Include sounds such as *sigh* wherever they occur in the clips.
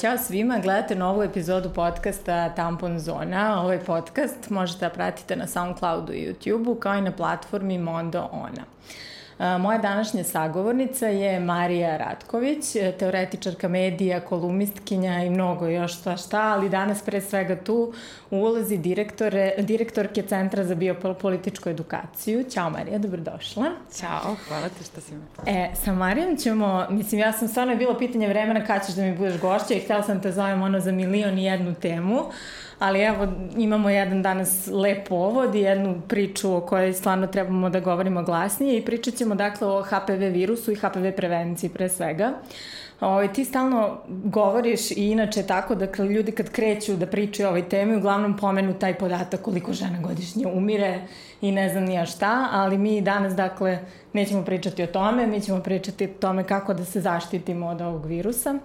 Ćao svima, gledate novu epizodu podcasta Tampon Zona. Ovaj podcast možete da pratite na Soundcloudu i YouTubeu kao i na platformi Mondo Ona. Moja današnja sagovornica je Marija Ratković, teoretičarka medija, kolumnistkinja i mnogo još šta šta, ali danas pre svega tu u ulozi direktore, direktorke Centra za biopolitičku edukaciju. Ćao Marija, dobrodošla. Ćao, hvala te što si me. E, sa Marijom ćemo, mislim, ja sam stvarno je bilo pitanje vremena kada ćeš da mi budeš gošća i htela sam te zovem ono za milion i jednu temu, ali evo imamo jedan danas lep povod i jednu priču o kojoj stvarno trebamo da govorimo glasnije i pričat ćemo dakle o HPV virusu i HPV prevenciji pre svega. Ovo, ovaj, ti stalno govoriš i inače tako da ljudi kad kreću da pričaju o ovoj temi uglavnom pomenu taj podatak koliko žena godišnje umire i ne znam nija šta, ali mi danas dakle nećemo pričati o tome, mi ćemo pričati o tome kako da se zaštitimo od ovog virusa.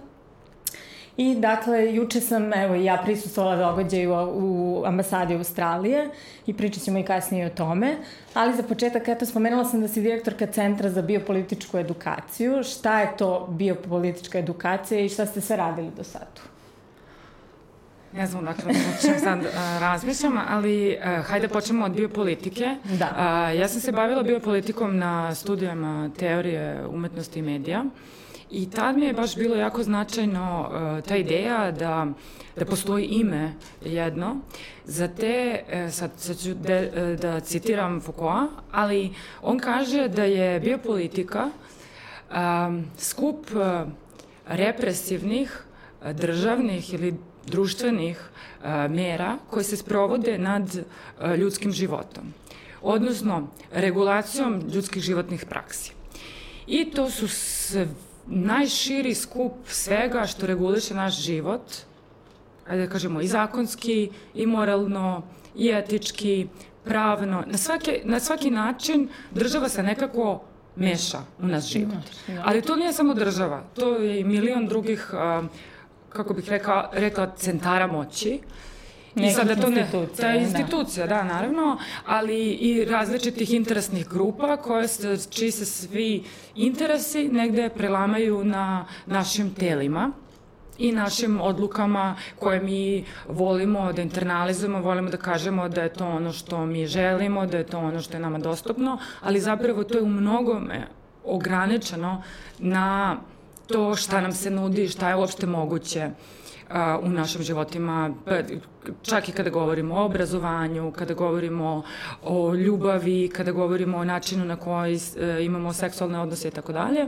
I dakle, juče sam, evo, ja prisustovala događaju u, ambasadi Australije i pričat ćemo i kasnije o tome. Ali za početak, eto, spomenula sam da si direktorka Centra za biopolitičku edukaciju. Šta je to biopolitička edukacija i šta ste sve radili do sada? Ne znam dakle o čem sad uh, razmišljam, ali uh, hajde počnemo od biopolitike. Da. Uh, ja sam se bavila biopolitikom na studijama teorije umetnosti i medija. Uh, I tad mi je baš bilo jako značajno uh, ta ideja da, da postoji ime jedno za te, uh, sad, sad ću de, uh, da citiram Foucault, ali on kaže da je biopolitika um, skup represivnih, državnih ili društvenih uh, mera koje se sprovode nad uh, ljudskim životom, odnosno regulacijom ljudskih životnih praksi. I to su sve najširi skup svega što reguliše naš život, ajde da kažemo i zakonski, i moralno, i etički, pravno, na svaki, na svaki način država se nekako meša u naš život. Ali to nije samo država, to je i milion drugih, kako bih rekla, rekla centara moći, I sada to ne, ta institucija, da. da, naravno, ali i različitih interesnih grupa koje se, čiji se svi interesi negde prelamaju na našim telima i našim odlukama koje mi volimo da internalizujemo, volimo da kažemo da je to ono što mi želimo, da je to ono što je nama dostupno, ali zapravo to je u mnogome ograničeno na to šta nam se nudi, šta je uopšte moguće. Uh, u našim životima, pa, čak i kada govorimo o obrazovanju, kada govorimo o ljubavi, kada govorimo o načinu na koji e, imamo seksualne odnose i tako dalje.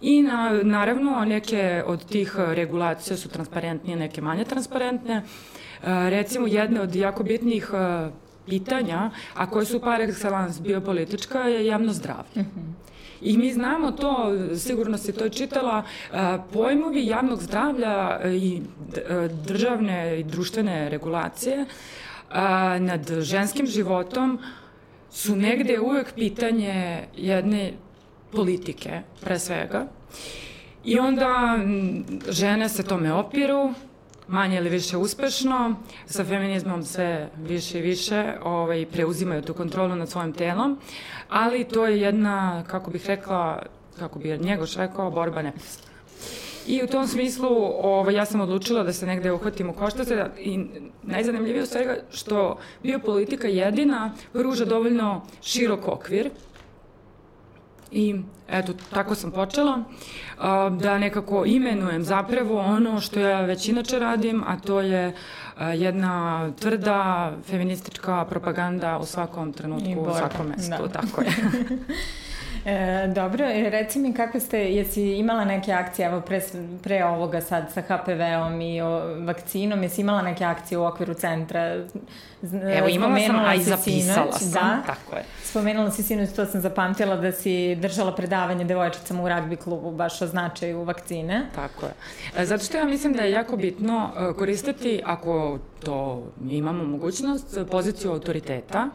I na, naravno neke od tih regulacija su transparentnije, neke manje transparentne. E, recimo jedne od jako bitnih e, pitanja, a koje su par excellence biopolitička, je javno zdravlje. Mm -hmm. I mi znamo to, sigurno se to čitala, pojmovi javnog zdravlja i državne i društvene regulacije nad ženskim životom su negde uvek pitanje jedne politike, pre svega. I onda žene se tome opiru, manje ili više uspešno, sa feminizmom sve više i više ovaj, preuzimaju tu kontrolu nad svojim telom, ali to je jedna, kako bih rekla, kako bi Njegoš rekao, borba neprestana. I u tom smislu ovaj, ja sam odlučila da se negde uhvatim u koštace i najzanimljivije u svega što biopolitika jedina pruža dovoljno širok okvir I eto, tako sam počela da nekako imenujem zapravo ono što ja već inače radim, a to je jedna tvrda feministička propaganda u svakom trenutku, u svakom mestu, da. tako je. *laughs* E, dobro, e, reci mi kako ste, jesi imala neke akcije, evo pre, pre ovoga sad sa HPV-om i o, vakcinom, jesi imala neke akcije u okviru centra? Evo imala sam, a i zapisala sam, da, tako je. Spomenula si sinoć, to sam zapamtila da si držala predavanje devojčicama u ragbi klubu baš o značaju vakcine. Tako je. E, zato što ja mislim da je jako bitno e, koristiti, ako to imamo mogućnost, poziciju autoriteta,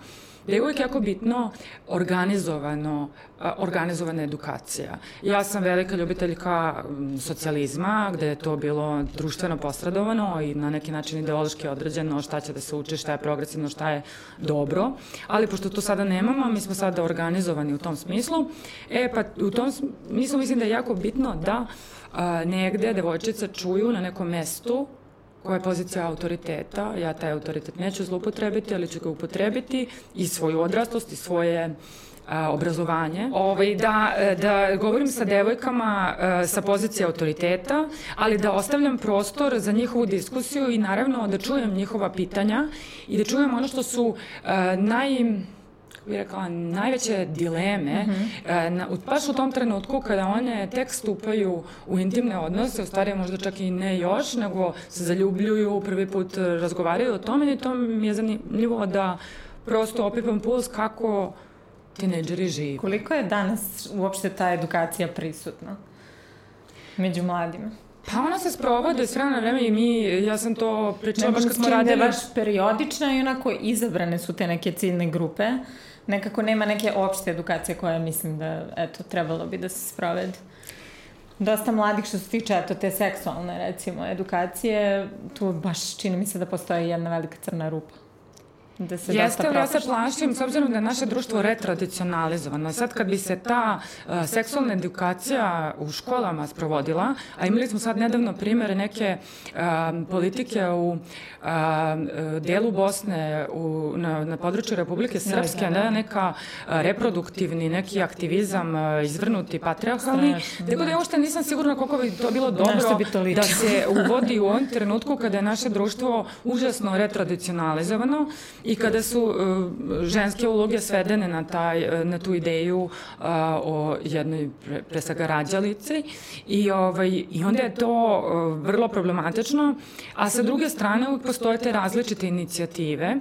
da je uvijek jako bitno organizovano, organizovana edukacija. Ja sam velika ljubiteljka socijalizma, gde je to bilo društveno postradovano i na neki način ideološki određeno šta će da se uči, šta je progresivno, šta je dobro, ali pošto to sada nemamo, mi smo sada organizovani u tom smislu, e pa u tom smislu mislim da je jako bitno da a, negde devojčice čuju na nekom mestu koja je pozicija autoriteta, ja taj autoritet neću zlupotrebiti, ali ću ga upotrebiti i svoju odrastost i svoje a, obrazovanje. Ovaj, da, da govorim sa devojkama a, sa pozicije autoriteta, ali da ostavljam prostor za njihovu diskusiju i naravno da čujem njihova pitanja i da čujem ono što su a, naj bih rekla, najveće dileme, mm -hmm. na, baš u tom trenutku kada one tek stupaju u intimne odnose, u stvari možda čak i ne još, nego se zaljubljuju, prvi put razgovaraju o tome i to mi je zanimljivo da prosto opipam puls kako tineđeri žive. Koliko je danas uopšte ta edukacija prisutna među mladima? Pa ona se sprovode s vremena vreme i mi, ja sam to pričala baš kad smo radili. Ne, baš periodična i onako izabrane su te neke ciljne grupe nekako nema neke opšte edukacije koja mislim da, eto, trebalo bi da se sprovede. Dosta mladih što se tiče, eto, te seksualne, recimo, edukacije, tu baš čini mi se da postoji jedna velika crna rupa da se Jeste, dosta ja se plašim, s obzirom da je naše društvo retradicionalizovano. Sad kad bi se ta uh, seksualna edukacija u školama sprovodila, a imali smo sad nedavno primere neke uh, politike u uh, delu Bosne, u, na, na području Republike Srpske, da, da, da. neka reproduktivni, neki aktivizam izvrnuti patriarhalni, tako da ja uopšte nisam sigurna koliko bi to bilo dobro bi to da se uvodi u ovom trenutku kada je naše društvo užasno retradicionalizovano i kada su uh, ženske uloge svedene na, taj, uh, na tu ideju uh, o jednoj pre, pre svega rađalici i, ovaj, i onda je to vrlo problematično, a sa druge strane uvijek postoje te različite inicijative.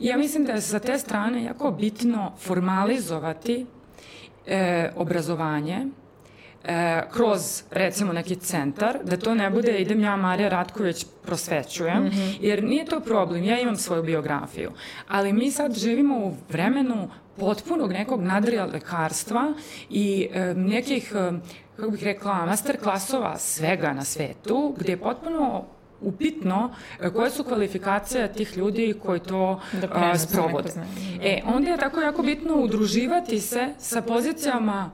Ja mislim da je sa te strane jako bitno formalizovati e, obrazovanje, e, kroz recimo neki centar, da to ne bude idem ja Marija Ratković prosvećujem, mm -hmm. jer nije to problem, ja imam svoju biografiju, ali mi sad živimo u vremenu potpunog nekog nadrija lekarstva i e, nekih, e, kako bih rekla, master klasova svega na svetu, gde je potpuno upitno e, koje su kvalifikacije tih ljudi koji to da a, sprovode. E, onda je tako jako bitno udruživati se sa pozicijama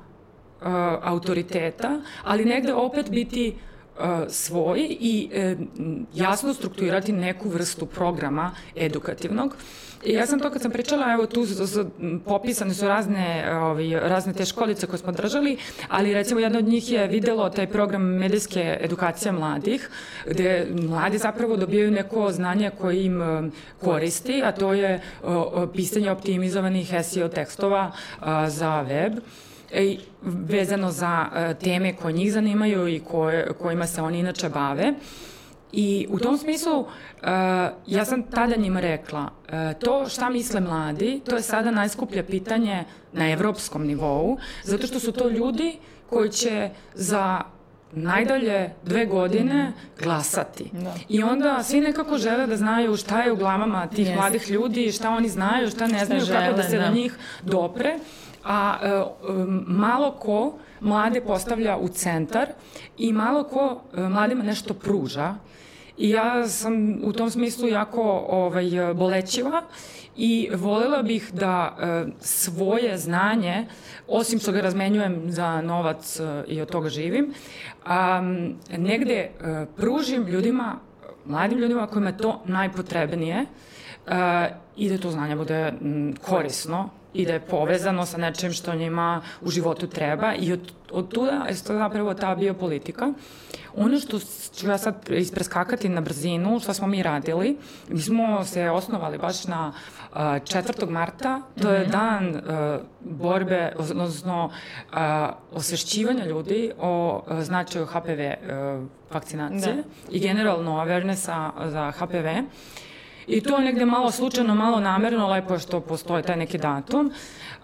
uh, autoriteta, ali negde opet biti uh, svoj i uh, jasno strukturirati neku vrstu programa edukativnog. I ja sam to kad sam pričala, evo tu popisane su razne, ovi, razne te školice koje smo držali, ali recimo jedna od njih je videlo taj program medijske edukacije mladih, gde mladi zapravo dobijaju neko znanje koje im koristi, a to je pisanje optimizovanih SEO tekstova za web vezano za e, teme koje njih zanimaju i koje, kojima se oni inače bave. I u tom smislu, uh, ja sam tada njima rekla, to šta misle mladi, to je sada najskuplje pitanje na evropskom nivou, zato što su to ljudi koji će za najdalje dve godine glasati. Da. I onda svi nekako žele da znaju šta je u glavama tih yes. mladih ljudi, šta oni znaju, šta ne znaju, šta žele, kako da se da. na njih dopre a e, malo ko mlade postavlja u centar i malo ko e, mladima nešto pruža. I ja sam u tom smislu jako ovaj, bolećiva i volela bih da e, svoje znanje, osim što ga razmenjujem za novac e, i od toga živim, a, negde e, pružim ljudima, mladim ljudima kojima je to najpotrebnije e, i da to znanje bude m, korisno i da je povezano sa nečim što njima u životu treba i od, od tuda je to zapravo ta biopolitika. Ono što ću ja sad ispreskakati na brzinu, što smo mi radili, mi smo se osnovali baš na uh, 4. marta, to je mhm. dan uh, borbe, odnosno uh, osvešćivanja ljudi o uh, značaju HPV uh, vakcinacije da. i generalno avernesa za HPV. I to negde malo slučajno, malo namerno, lepo je što postoji taj neki datum.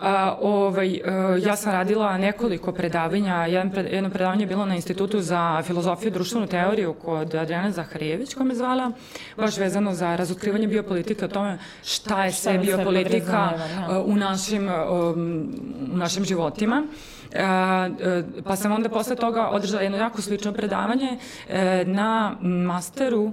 A, ovaj, a, ja sam radila nekoliko predavanja, jedan pred, jedno predavanje je bilo na Institutu za filozofiju i društvenu teoriju kod Adriana Zaharijević, koja me zvala, baš vezano za razotkrivanje biopolitike, o tome šta je sve biopolitika sve u našim, u našim životima. Uh, pa sam onda posle toga održala jedno jako slično predavanje e, na masteru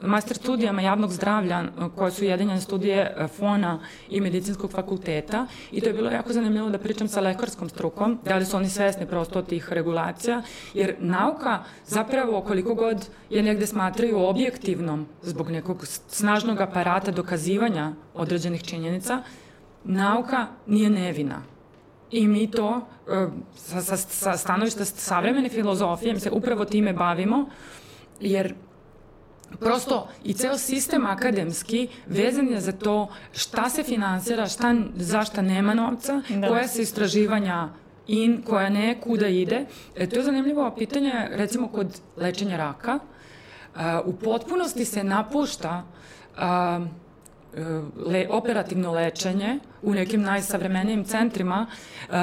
master studijama javnog zdravlja koje su jedinjene studije e, FONA i medicinskog fakulteta i to je bilo jako zanimljivo da pričam sa lekarskom strukom, da li su oni svesni prosto tih regulacija, jer nauka zapravo koliko god je negde smatraju objektivnom zbog nekog snažnog aparata dokazivanja određenih činjenica, nauka nije nevina. I mi to e, sa, sa, sa stanovišta savremene filozofije se upravo time bavimo, jer prosto i ceo sistem akademski vezan je za to šta se finansira, šta, zašta nema novca, da. koja se istraživanja in, koja ne, kuda ide. E, to je zanimljivo pitanje, recimo, kod lečenja raka. Uh, u potpunosti se napušta uh, le, operativno lečenje u nekim najsavremenijim centrima,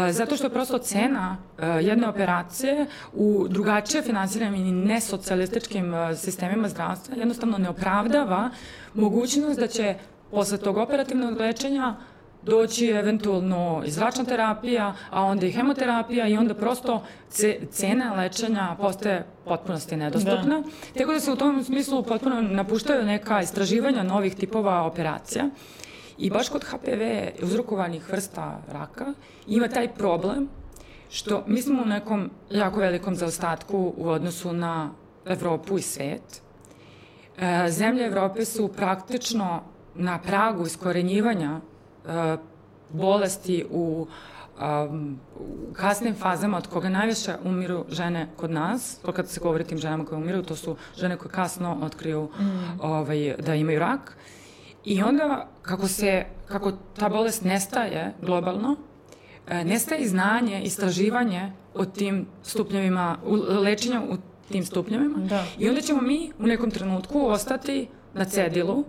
e, zato što je prosto cena e, jedne operacije u drugačije finansiranim i nesocijalističkim e, sistemima zdravstva jednostavno ne opravdava mogućnost da će posle tog operativnog lečenja doći eventualno i zračna terapija, a onda i hemoterapija i onda prosto cena lečenja postaje potpunosti nedostupna. Da. Tako da se u tom smislu potpuno napuštaju neka istraživanja novih tipova operacija. I baš kod HPV uzrokovanih vrsta raka ima taj problem što mi smo u nekom jako velikom zaostatku u odnosu na Evropu i svet. E, zemlje Evrope su praktično na pragu iskorenjivanja bolesti u um, u kasnim fazama od koga najviše umiru žene kod nas, to kad se govori tim ženama koje umiru, to su žene koje kasno otkriju mm. ovaj, da imaju rak. I onda kako se, kako ta bolest nestaje globalno, e, nestaje i znanje, istraživanje o tim stupnjevima, lečenja u tim stupnjevima. Da. I onda ćemo mi u nekom trenutku ostati na cedilu,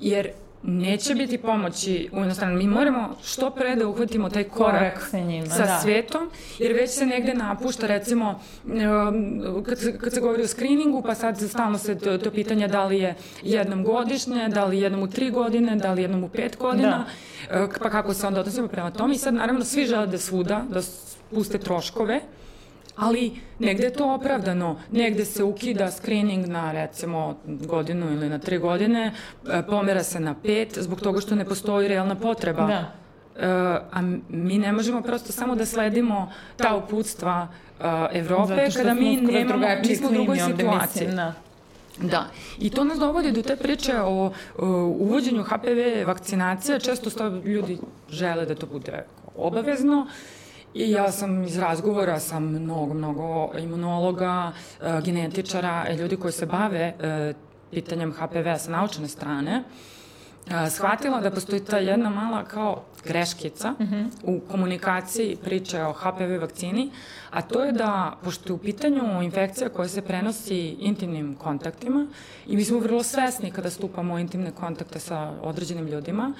jer neće biti pomoći u inostranom. Mi moramo što pre da uhvatimo taj korak, sa, njima, sa da. svetom, jer već se negde napušta, recimo, um, kad, se, kad se govori o screeningu, pa sad stalno se to, to pitanje da li je jednom godišnje, da li jednom u tri godine, da li jednom u pet godina, da. Uh, pa kako se onda odnosimo prema tome. I sad, naravno, svi žele da svuda, da spuste troškove, ali negde je to opravdano. Negde se ukida screening na recimo godinu ili na tri godine, e, pomera se na pet zbog toga što ne postoji realna potreba. Da. Uh, a mi ne možemo prosto samo da sledimo ta uputstva uh, Evrope kada mi nemamo, mi smo u drugoj situaciji. Mislim, da. Da, i to nas dovodi do te priče o, o uvođenju HPV vakcinacije. Često sto ljudi žele da to bude obavezno I ja sam iz razgovora sa mnogo, mnogo imunologa, e, genetičara, e, ljudi koji se bave e, pitanjem HPV sa naučne strane, shvatila da postoji ta jedna mala kao greškica mm -hmm. u komunikaciji priče o HPV vakcini, a to je da, pošto je u pitanju infekcija koja se prenosi intimnim kontaktima, i mi smo vrlo svesni kada stupamo u intimne kontakte sa određenim ljudima,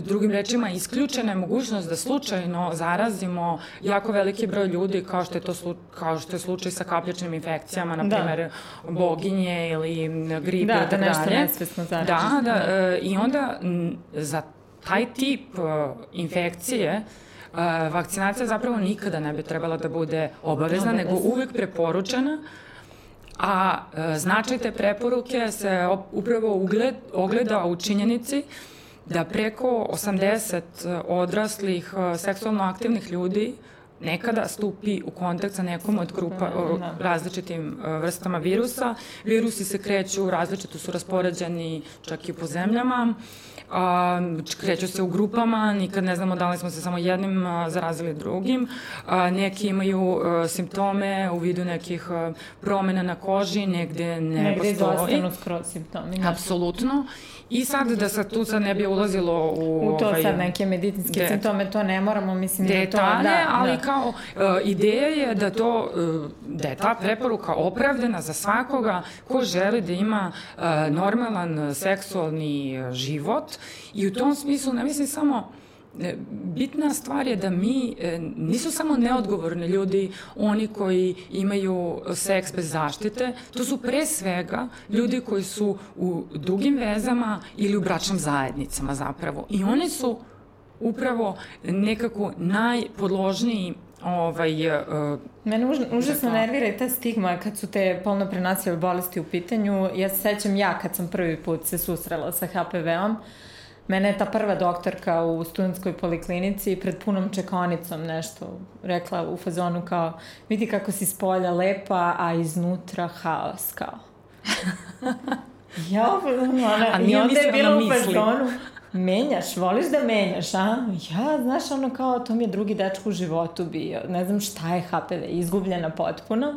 drugim rečima, isključena je mogućnost da slučajno zarazimo jako veliki broj ljudi kao što je to slu, kao što je slučaj sa kapljačnim infekcijama, na da. primer boginje ili gripe da, da nešto nesvesno zaražiš. Da, da, da. E, i onda za taj tip e, infekcije Uh, vakcinacija zapravo nikada ne bi trebala da bude obavezna, nego uvek preporučena, a uh, značaj te preporuke se upravo ugled, ogleda u činjenici da preko 80 odraslih seksualno aktivnih ljudi nekada stupi u kontakt sa nekom od grupa o različitim vrstama virusa. Virusi se kreću, različito su raspoređeni čak i po zemljama a, kreću se u grupama, nikad ne znamo da li smo se samo jednim zarazili drugim. Neki imaju a, simptome u vidu nekih a, promena na koži, negde ne negde postoji. Negde izostanu skroz simptomi. Apsolutno. I sad da se tu sad ne bi ulazilo u... U to ovaj, sad neke medicinske de, simptome, to ne moramo, mislim detalje, da to... Da, ali da. kao, uh, ideja je da to, uh, da je ta preporuka opravdana za svakoga ko želi da ima uh, normalan seksualni život i u tom smislu ne mislim samo bitna stvar je da mi, e, nisu samo neodgovorni ljudi oni koji imaju seks bez zaštite, to su pre svega ljudi koji su u dugim vezama ili u bračnim zajednicama zapravo. I oni su upravo nekako najpodložniji ovaj, uh, Mene už, užasno nervira i ta stigma kad su te polno prenosive bolesti u pitanju. Ja se sećam ja kad sam prvi put se susrela sa HPV-om, uh, Mene je ta prva doktorka u studentskoj poliklinici pred punom čekonicom nešto rekla u fazonu kao vidi kako si s polja lepa, a iznutra haos kao. *laughs* ja, ona, a i onda je bilo u fazonu menjaš, voliš da menjaš, a? Ja, znaš, ono kao, to mi je drugi dečko u životu bio. Ne znam šta je HPV, izgubljena potpuno.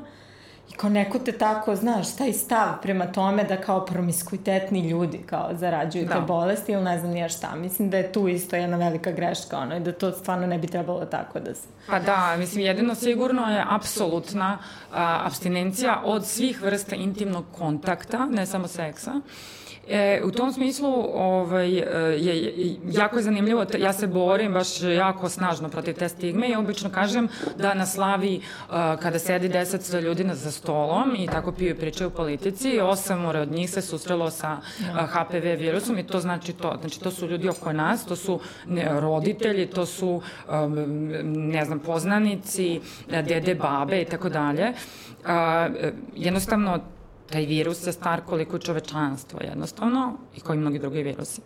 I kao neko te tako, znaš, taj stav prema tome da kao promiskuitetni ljudi kao zarađuju da. te bolesti ili ne znam nija šta. Mislim da je tu isto jedna velika greška, ono, i da to stvarno ne bi trebalo tako da se... Pa da, mislim, jedino sigurno je apsolutna a, abstinencija od svih vrsta intimnog kontakta, ne samo seksa. Uh, E, u tom smislu ovaj, e, je, jako je zanimljivo, ja se borim baš jako snažno protiv te stigme i obično kažem da na slavi uh, kada sedi deset ljudi za stolom i tako piju i pričaju o politici, osam od njih se susrelo sa uh, HPV virusom i to znači to. Znači to su ljudi oko nas, to su roditelji, to su ne znam, poznanici, dede, babe i tako dalje. Jednostavno taj virus je star koliko čovečanstvo jednostavno i koji mnogi drugi virusi.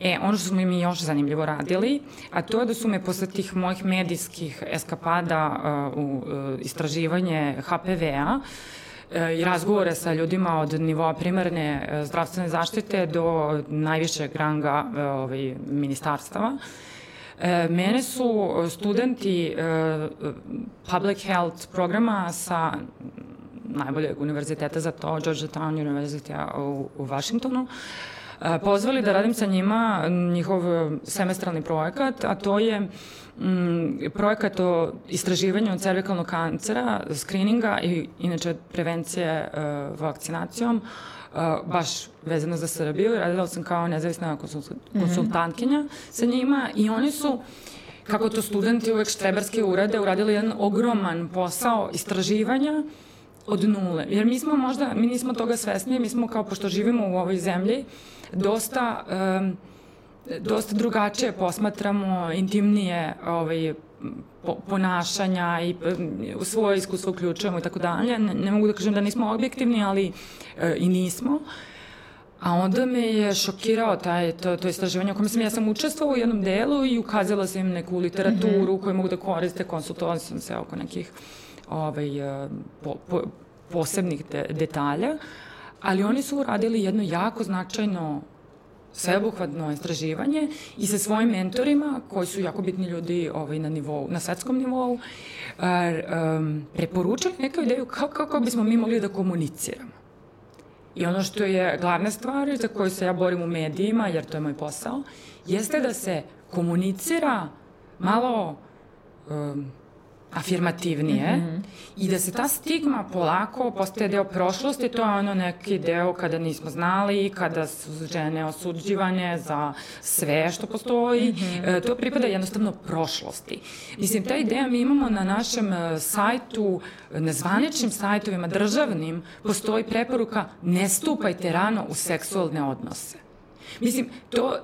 E, ono što smo mi još zanimljivo radili, a to je da su me posle tih mojih medijskih eskapada uh, u uh, istraživanje HPV-a uh, i razgovore sa ljudima od nivoa primarne uh, zdravstvene zaštite do najvišeg ranga uh, ovaj, ministarstava. E, mene su studenti e, public health programa sa najboljeg univerziteta za to, Georgetown University u, u Washingtonu, pozvali da radim sa njima njihov semestralni projekat, a to je mm, projekat o istraživanju cervikalnog kancera, skrininga i inače prevencije uh, vakcinacijom, uh, baš vezano za Srbiju. Radila sam kao nezavisna mhm. konsultantkinja mm -hmm. sa njima i oni su kako to studenti uvek štreberske urade, uradili jedan ogroman posao istraživanja od nule. Jer mi smo možda, mi nismo toga svesni, mi smo kao pošto živimo u ovoj zemlji, dosta, um, dosta drugačije posmatramo intimnije ovaj, po, ponašanja i u svoje iskustvo uključujemo i tako dalje. Ne, mogu da kažem da nismo objektivni, ali e, i nismo. A onda me je šokirao taj, to, to istraživanje u kojem sam ja sam učestvovala u jednom delu i ukazala sam im neku literaturu mm -hmm. koju mogu da koriste, konsultovala sam se oko nekih ovaj, e, po, po, posebnih de, detalja, ali oni su uradili jedno jako značajno sveobuhvatno istraživanje i sa svojim mentorima, koji su jako bitni ljudi ovaj, na, nivou, na svetskom nivou, a, um, preporučili neka ideju kako, kako bismo mi mogli da komuniciramo. I ono što je glavna stvar za koju se ja borim u medijima, jer to je moj posao, jeste da se komunicira malo um, afirmativnije mm -hmm. i da se ta stigma polako postaje deo prošlosti, to je ono neki deo kada nismo znali, kada su žene osuđivane za sve što postoji, mm -hmm. e, to pripada jednostavno prošlosti. Mislim, ta ideja mi imamo na našem e, sajtu, na zvaničnim sajtovima državnim, postoji preporuka ne stupajte rano u seksualne odnose. Mislim, to,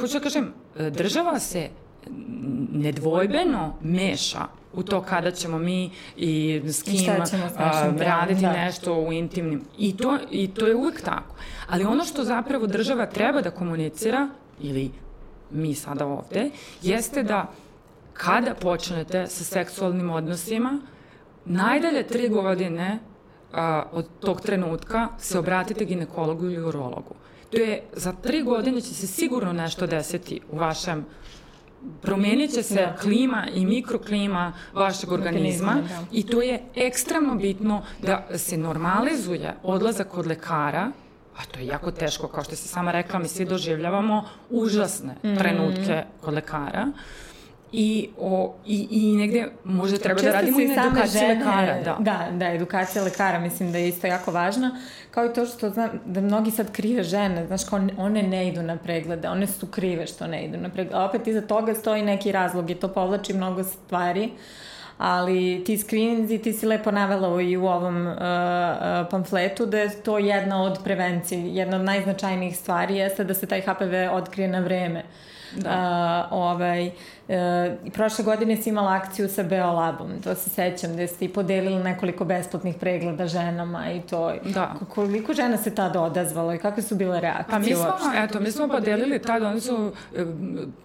hoću da kažem, e, država se nedvojbeno meša u to kada ćemo mi i s kim a, raditi da. nešto u intimnim. I to, I to je uvek tako. Ali ono što zapravo država treba da komunicira, ili mi sada ovde, jeste da kada počnete sa seksualnim odnosima, najdalje tri godine a, od tog trenutka se obratite ginekologu ili urologu. To je, za tri godine će se sigurno nešto desiti u vašem promenit će se klima i mikroklima vašeg organizma da. i to je ekstremno bitno da se normalizuje odlazak kod lekara a to je jako teško, kao što se sama rekla, mi svi doživljavamo užasne -hmm. trenutke kod lekara i, o, i, i negde možda treba da radimo i na edukaciji žene, lekara. Da. da, da, edukacija lekara mislim da je isto jako važna, kao i to što znam da mnogi sad krive žene, znaš kao one ne idu na preglede, one su krive što ne idu na preglede, a opet iza toga stoji neki razlog i to povlači mnogo stvari, ali ti screeninzi, ti si lepo navela i u ovom uh, uh, pamfletu da je to jedna od prevencije, jedna od najznačajnijih stvari jeste da se taj HPV otkrije na vreme. Da. Uh, ovaj, E, prošle godine si imala akciju sa Beolabom, to se sećam, gde ste i podelili nekoliko besplatnih pregleda ženama i to. Da. Koliko žena se tada odazvalo i kakve su bile reakcije Pa mi smo, uopšte? eto, mi smo podelili tada, oni su e,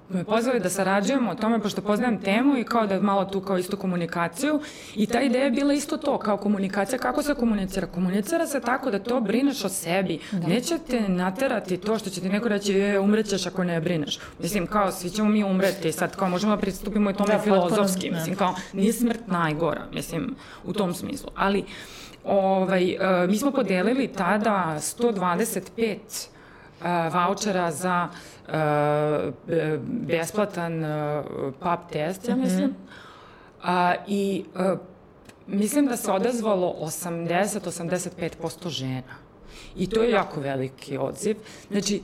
me pozvali da sarađujemo o tome, pošto poznajem temu i kao da malo tu kao istu komunikaciju i ta ideja je bila isto to, kao komunikacija, kako se komunicira? Komunicira se tako da to brineš o sebi. Da. Neće te naterati to što će ti neko reći, e, umrećeš ako ne brineš. Mislim, kao, svi ćemo mi umreti, sad kao možemo da pristupimo i tome da, filozofski, da. mislim, kao, nije smrt najgora, mislim, u tom smislu. Ali, ovaj, uh, mi smo podelili tada 125 uh, vouchera za uh, besplatan pap test, ja mhm. mislim. Mm -hmm. I mislim da se odazvalo 80-85% žena. I to je jako veliki odziv. Znači,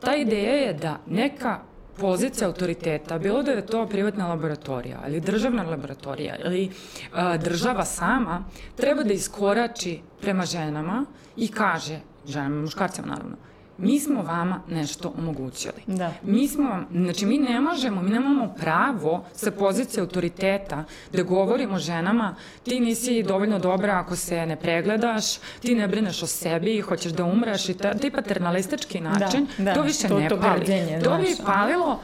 ta ideja je da neka pozicija autoriteta, bilo da je to privatna laboratorija ili državna laboratorija ili a, država sama, treba da iskorači prema ženama i kaže, ženama, muškarcima naravno, mi smo vama nešto omogućili. Da. Mi smo vam, znači mi ne možemo, mi nemamo pravo sa pozicije autoriteta da govorimo ženama ti nisi dovoljno dobra ako se ne pregledaš, ti ne brineš o sebi, i hoćeš da umreš i taj paternalistički način, da, da, to više to, ne to pali. To bi palilo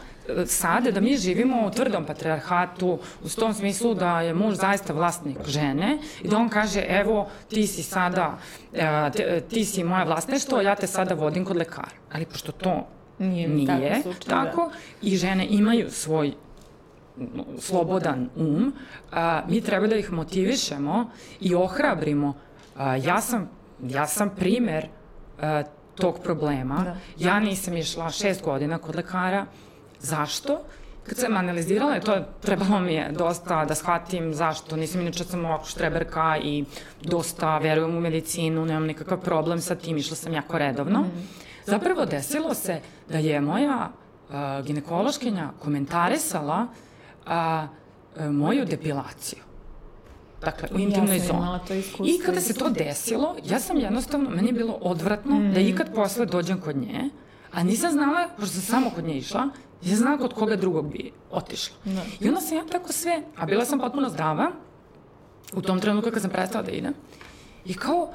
sada da mi živimo u tvrdom patriarhatu u tom smislu da je muž zaista vlasnik žene i da on kaže evo ti si sada e, ti si moje vlasništvo ja te sada vodim kod lekara ali pošto to nije, nije slučaj, da. tako da. i žene imaju svoj slobodan um a, mi treba da ih motivišemo i ohrabrimo a, ja sam ja sam primer a, tog problema da. ja nisam išla šest godina kod lekara Zašto? Kad sam analizirala, to trebalo mi je dosta da shvatim zašto. Nisam inače sam ovako štreberka i dosta verujem u medicinu, nemam nikakav problem sa tim, išla sam jako redovno. Mm. Zapravo desilo se da je moja uh, ginekološkinja komentarisala uh, moju depilaciju. Dakle, u intimnoj ja zoni. I kada se to desilo, ja sam jednostavno, meni je bilo odvratno mm. da ikad posle dođem kod nje, a nisam znala, pošto sam samo kod nje išla, Ja znam kod koga drugog bi otišla. Da. I onda sam ja tako sve, a bila sam potpuno zdrava, u tom trenutku kad sam prestala da idem, i kao,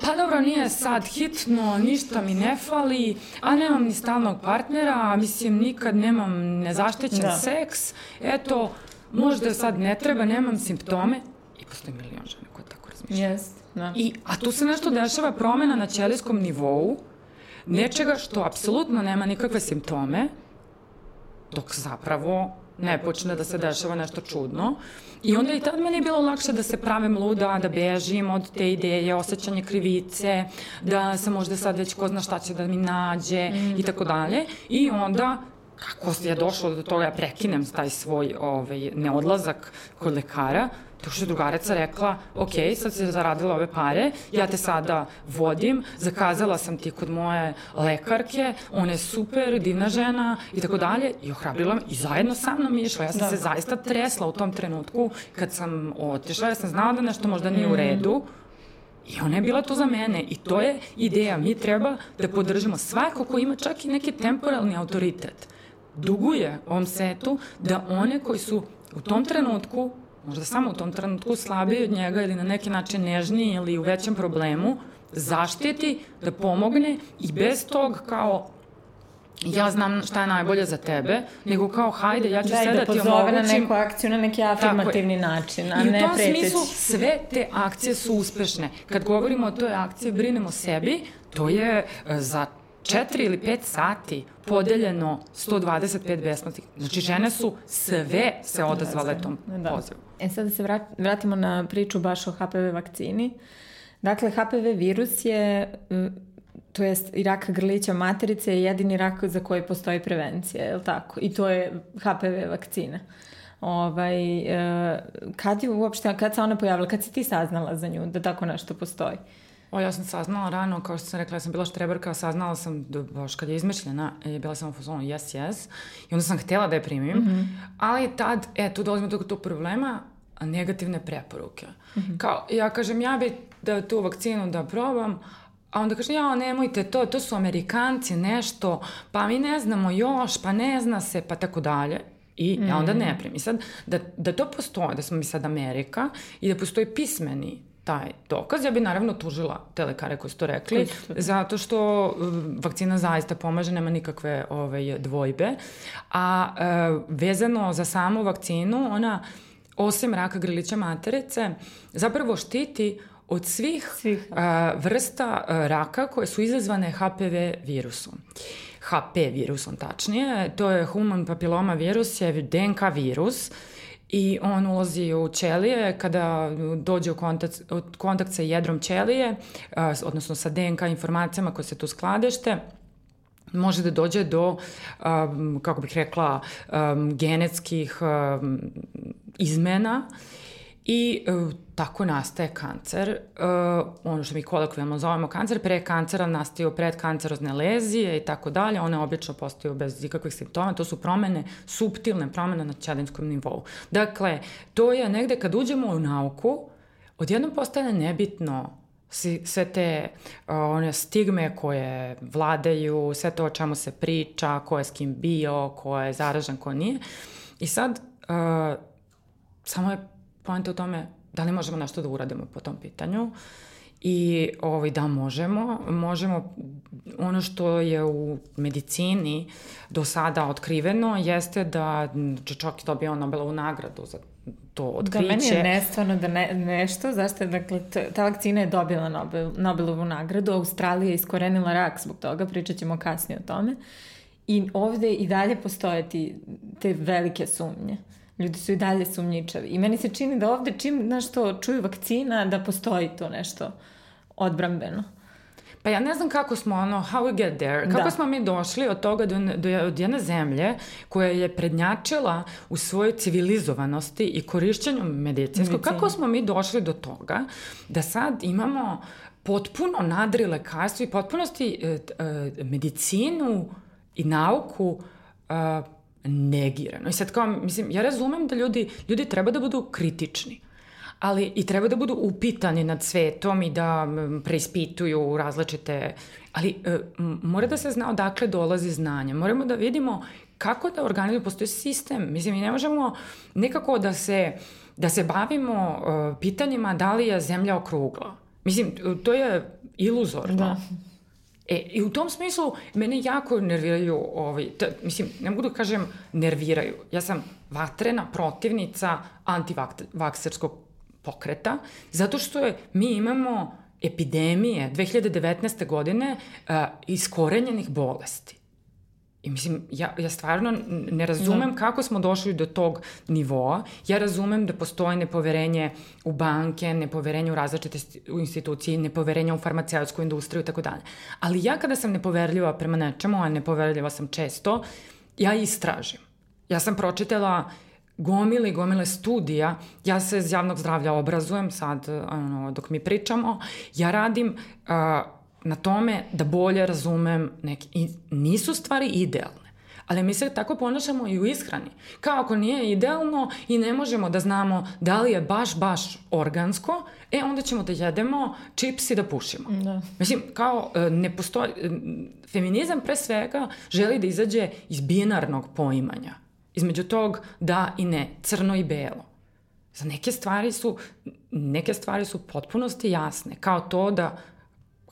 pa dobro, nije sad hitno, ništa mi ne fali, a nemam ni stalnog partnera, mislim, nikad nemam nezaštićen da. seks, eto, možda sad ne treba, nemam simptome, i postoji milion žena koje tako razmišljaju. Yes, da. I, a tu se nešto dešava promena na ćelijskom nivou, nečega što apsolutno nema nikakve simptome, dok zapravo ne počne da se dešava nešto čudno. I onda i tad meni je bilo lakše da se pravim luda, da bežim od te ideje, osjećanje krivice, da sam možda sad već ko zna šta će da mi nađe i tako dalje. I onda kako je došlo do toga, ja prekinem taj svoj ovaj, neodlazak kod lekara, To što je drugarica rekla, ok, sad si zaradila ove pare, ja te sada vodim, zakazala sam ti kod moje lekarke, ona je super, divna žena i tako dalje i ohrabrila me i zajedno sa mnom išla. Ja sam da. se zaista tresla u tom trenutku kad sam otišla, ja sam znala da nešto možda nije u mm. redu, I ona je bila tu za mene i to je ideja. Mi treba da podržimo svako ko ima čak i neki temporalni autoritet. Duguje ovom setu da one koji su u tom trenutku možda samo u tom trenutku slabiji od njega ili na neki način nežniji ili u većem problemu, zaštiti, da pomogne i bez tog kao ja znam šta je najbolje za tebe, nego kao hajde, ja ću da, sve da, ti omogućim. Na neku akciju na neki afirmativni način, a ne preteći. I u tom smislu sve te akcije su uspešne. Kad govorimo o toj akciji Brinemo sebi, to je e, za četiri ili pet sati podeljeno 125 besplatnih. Znači, žene su sve se odazvale tom da. pozivu. E sad da se vratimo na priču baš o HPV vakcini. Dakle, HPV virus je, to jest i rak grlića materice je jedini rak za koji postoji prevencija, je li tako? I to je HPV vakcina. Uh, Ovaj, e, kad je uopšte, kad se ona pojavila, kad si ti saznala za nju da tako nešto postoji? O, ja sam saznala rano, kao što sam rekla, ja sam bila štreberka, saznala sam, da, baš kad je izmišljena, i bila sam u fazonu yes, yes, i onda sam htjela da je primim, mm -hmm. ali tad, e, tu dolazimo do tog problema, negativne preporuke. Mm -hmm. Kao, ja kažem, ja bi da tu vakcinu da probam, A onda kaže, ja, nemojte to, to su Amerikanci, nešto, pa mi ne znamo još, pa ne zna se, pa tako dalje. I mm. ja onda ne primim. I sad, da, da to postoje, da smo mi sad Amerika i da postoji pismeni taj dokaz, ja bi naravno tužila te lekare koji su to rekli, zato što um, vakcina zaista pomaže, nema nikakve ove, dvojbe. A e, vezano za samu vakcinu, ona osim raka grlića materice, zapravo štiti od svih, svih. A, vrsta a, raka koje su izazvane HPV virusom. HP virusom tačnije, to je human papiloma virus, je DNK virus i on ulazi u ćelije kada dođe u kontakt, u kontakt sa jedrom ćelije, a, odnosno sa DNK informacijama koje se tu skladešte, može da dođe do, um, kako bih rekla, um, genetskih izmena I uh, tako nastaje kancer. Uh, ono što mi kolokvijalno zovemo kancer, pre kancera nastaju predkancerozne lezije i tako dalje. One obično postaju bez ikakvih simptoma. To su promene, subtilne promene na ćelinskom nivou. Dakle, to je negde kad uđemo u nauku, odjednom postane nebitno sve te uh, one stigme koje vladaju, sve to o čemu se priča, ko je s kim bio, ko je zaražen, ko nije. I sad, uh, samo je poenta u tome da li možemo nešto da uradimo po tom pitanju i ovaj, da možemo. Možemo, ono što je u medicini do sada otkriveno jeste da čak je dobio Nobelovu nagradu za to otkriće. Da, meni je nestvarno da ne, nešto, zašto je, dakle, ta vakcina je dobila Nobel, Nobelovu nagradu, Australija je iskorenila rak zbog toga, pričat ćemo kasnije o tome. I ovde i dalje postoje ti, te velike sumnje. Ljudi su i dalje sumnjičavi. I meni se čini da ovde čim, znaš to, čuju vakcina, da postoji to nešto odbrambeno. Pa ja ne znam kako smo, ono, how we get there, kako da. smo mi došli od toga do, do, od jedne zemlje koja je prednjačila u svojoj civilizovanosti i korišćenju medicinskog, kako smo mi došli do toga da sad imamo potpuno nadri lekarstvo i potpunosti e, e, medicinu i nauku e, negirano. I sad kao, mislim, ja razumem da ljudi, ljudi treba da budu kritični, ali i treba da budu upitani nad svetom i da preispituju različite, ali e, mora da se zna odakle dolazi znanje. Moramo da vidimo kako da organizujemo, postoji sistem. Mislim, mi ne možemo nekako da se, da se bavimo uh, pitanjima da li je zemlja okrugla. Mislim, to je iluzorno. Da. E, i u tom smislu mene jako nerviraju, ovaj, ta, mislim, ne mogu da kažem nerviraju. Ja sam vatrena protivnica antivakserskog pokreta, zato što je, mi imamo epidemije 2019. godine uh, iskorenjenih bolesti. I mislim, ja, ja stvarno ne razumem da. kako smo došli do tog nivoa. Ja razumem da postoji nepoverenje u banke, nepoverenje u različite u institucije, nepoverenje u farmaceutsku industriju i tako dalje. Ali ja kada sam nepoverljiva prema nečemu, a nepoverljiva sam često, ja istražim. Ja sam pročitala gomile i gomile studija, ja se iz javnog zdravlja obrazujem sad, ono, dok mi pričamo, ja radim uh, na tome da bolje razumem neke... I nisu stvari idealne. Ali mi se tako ponašamo i u ishrani. Kao ako nije idealno i ne možemo da znamo da li je baš, baš organsko, e onda ćemo da jedemo čips i da pušimo. Da. Mislim, kao e, ne postoji... E, feminizam pre svega želi da izađe iz binarnog poimanja. Između tog da i ne, crno i belo. Za neke stvari su, neke stvari su potpunosti jasne, kao to da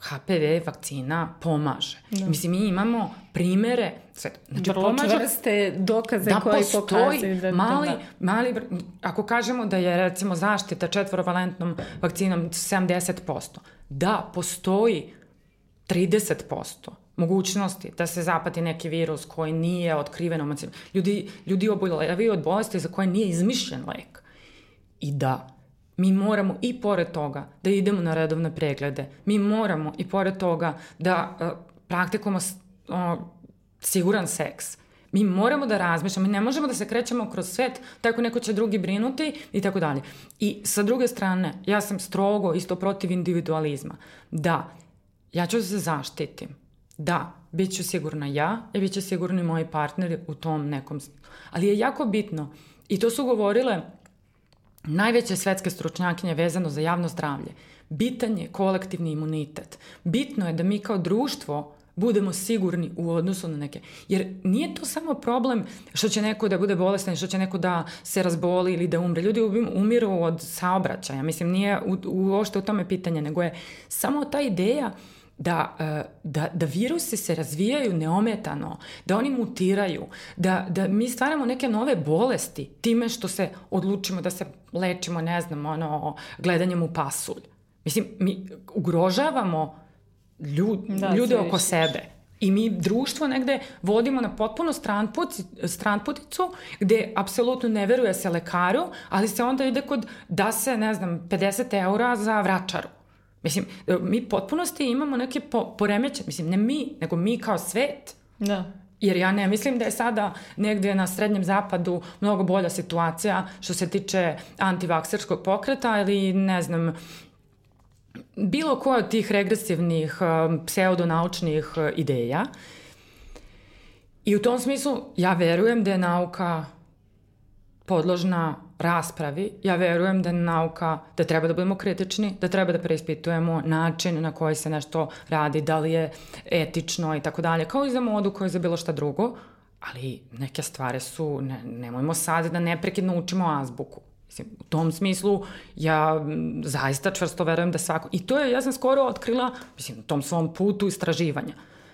HPV vakcina pomaže. Da. Mislim, mi imamo primere, sve, znači Vrlo pomaže... čvrste dokaze da koji pokazuju da... Mali, da. mali, ako kažemo da je recimo zaštita četvorovalentnom vakcinom 70%, da, postoji 30% mogućnosti da se zapati neki virus koji nije otkriven. Ljudi, ljudi oboljevaju od bolesti za koje nije izmišljen lek. I da, Mi moramo i pored toga da idemo na redovne preglede. Mi moramo i pored toga da uh, praktikujemo uh, siguran seks. Mi moramo da razmišljamo, mi ne možemo da se krećemo kroz svet, tako neko će drugi brinuti i tako dalje. I sa druge strane, ja sam strogo isto protiv individualizma. Da, ja ću da se zaštitim. Da, bit ću sigurna ja i bit će sigurni moji partneri u tom nekom... Ali je jako bitno, i to su govorile najveće svetske stručnjakinje vezano za javno zdravlje, bitan je kolektivni imunitet. Bitno je da mi kao društvo budemo sigurni u odnosu na neke. Jer nije to samo problem što će neko da bude bolestan, što će neko da se razboli ili da umre. Ljudi umiru od saobraćaja. Mislim, nije uošte u tome pitanje, nego je samo ta ideja da, e, da, da virusi se razvijaju neometano, da oni mutiraju, da, da mi stvaramo neke nove bolesti time što se odlučimo da se lečimo, ne znam, ono, gledanjem u pasulj. Mislim, mi ugrožavamo ljud, da, ljude oko sebe. I mi društvo negde vodimo na potpuno stranput, stranputicu gde apsolutno ne veruje se lekaru, ali se onda ide kod da se, ne znam, 50 eura za vračaru. Mislim, mi potpunosti imamo neke po, poremeće, mislim, ne mi, nego mi kao svet. Da. Jer ja ne mislim da je sada negde na srednjem zapadu mnogo bolja situacija što se tiče antivakserskog pokreta ili ne znam, bilo koja od tih regresivnih um, pseudonaučnih uh, ideja. I u tom smislu ja verujem da je nauka podložna raspravi. Ja verujem da nauka, da treba da budemo kritični, da treba da preispitujemo način na koji se nešto radi, da li je etično i tako dalje, kao i za modu, kao i za bilo šta drugo, ali neke stvari su, ne, nemojmo sad da neprekidno učimo azbuku. Mislim, u tom smislu ja zaista čvrsto verujem da svako... I to je, ja sam skoro otkrila, mislim, u tom svom putu istraživanja.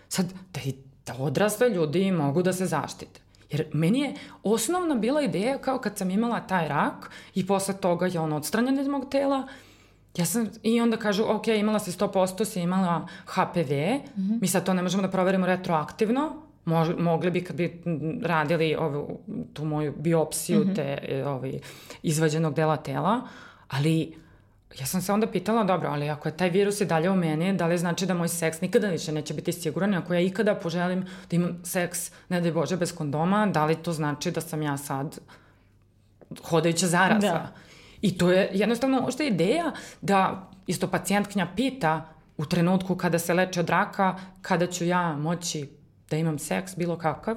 Sad, da, da odrasle ljudi mogu da se zaštite. Jer meni je osnovna bila ideja kao kad sam imala taj rak i posle toga je on odstranjen iz mog tela, Ja sam, i onda kažu, ok, imala si 100%, si imala HPV, mm -hmm. mi sad to ne možemo da proverimo retroaktivno, Mož, mogli bi kad bi radili ovu, tu moju biopsiju mm -hmm. te e, ovaj, izvađenog dela tela, ali ja sam se onda pitala, dobro, ali ako je taj virus i dalje u meni, da li znači da moj seks nikada više neće biti siguran, ako ja ikada poželim da imam seks, ne daj Bože, bez kondoma, da li to znači da sam ja sad hodajuća zaraza? Da. I to je jednostavno možda ideja da isto pacijentkinja pita u trenutku kada se leče od raka, kada ću ja moći da imam seks bilo kakav,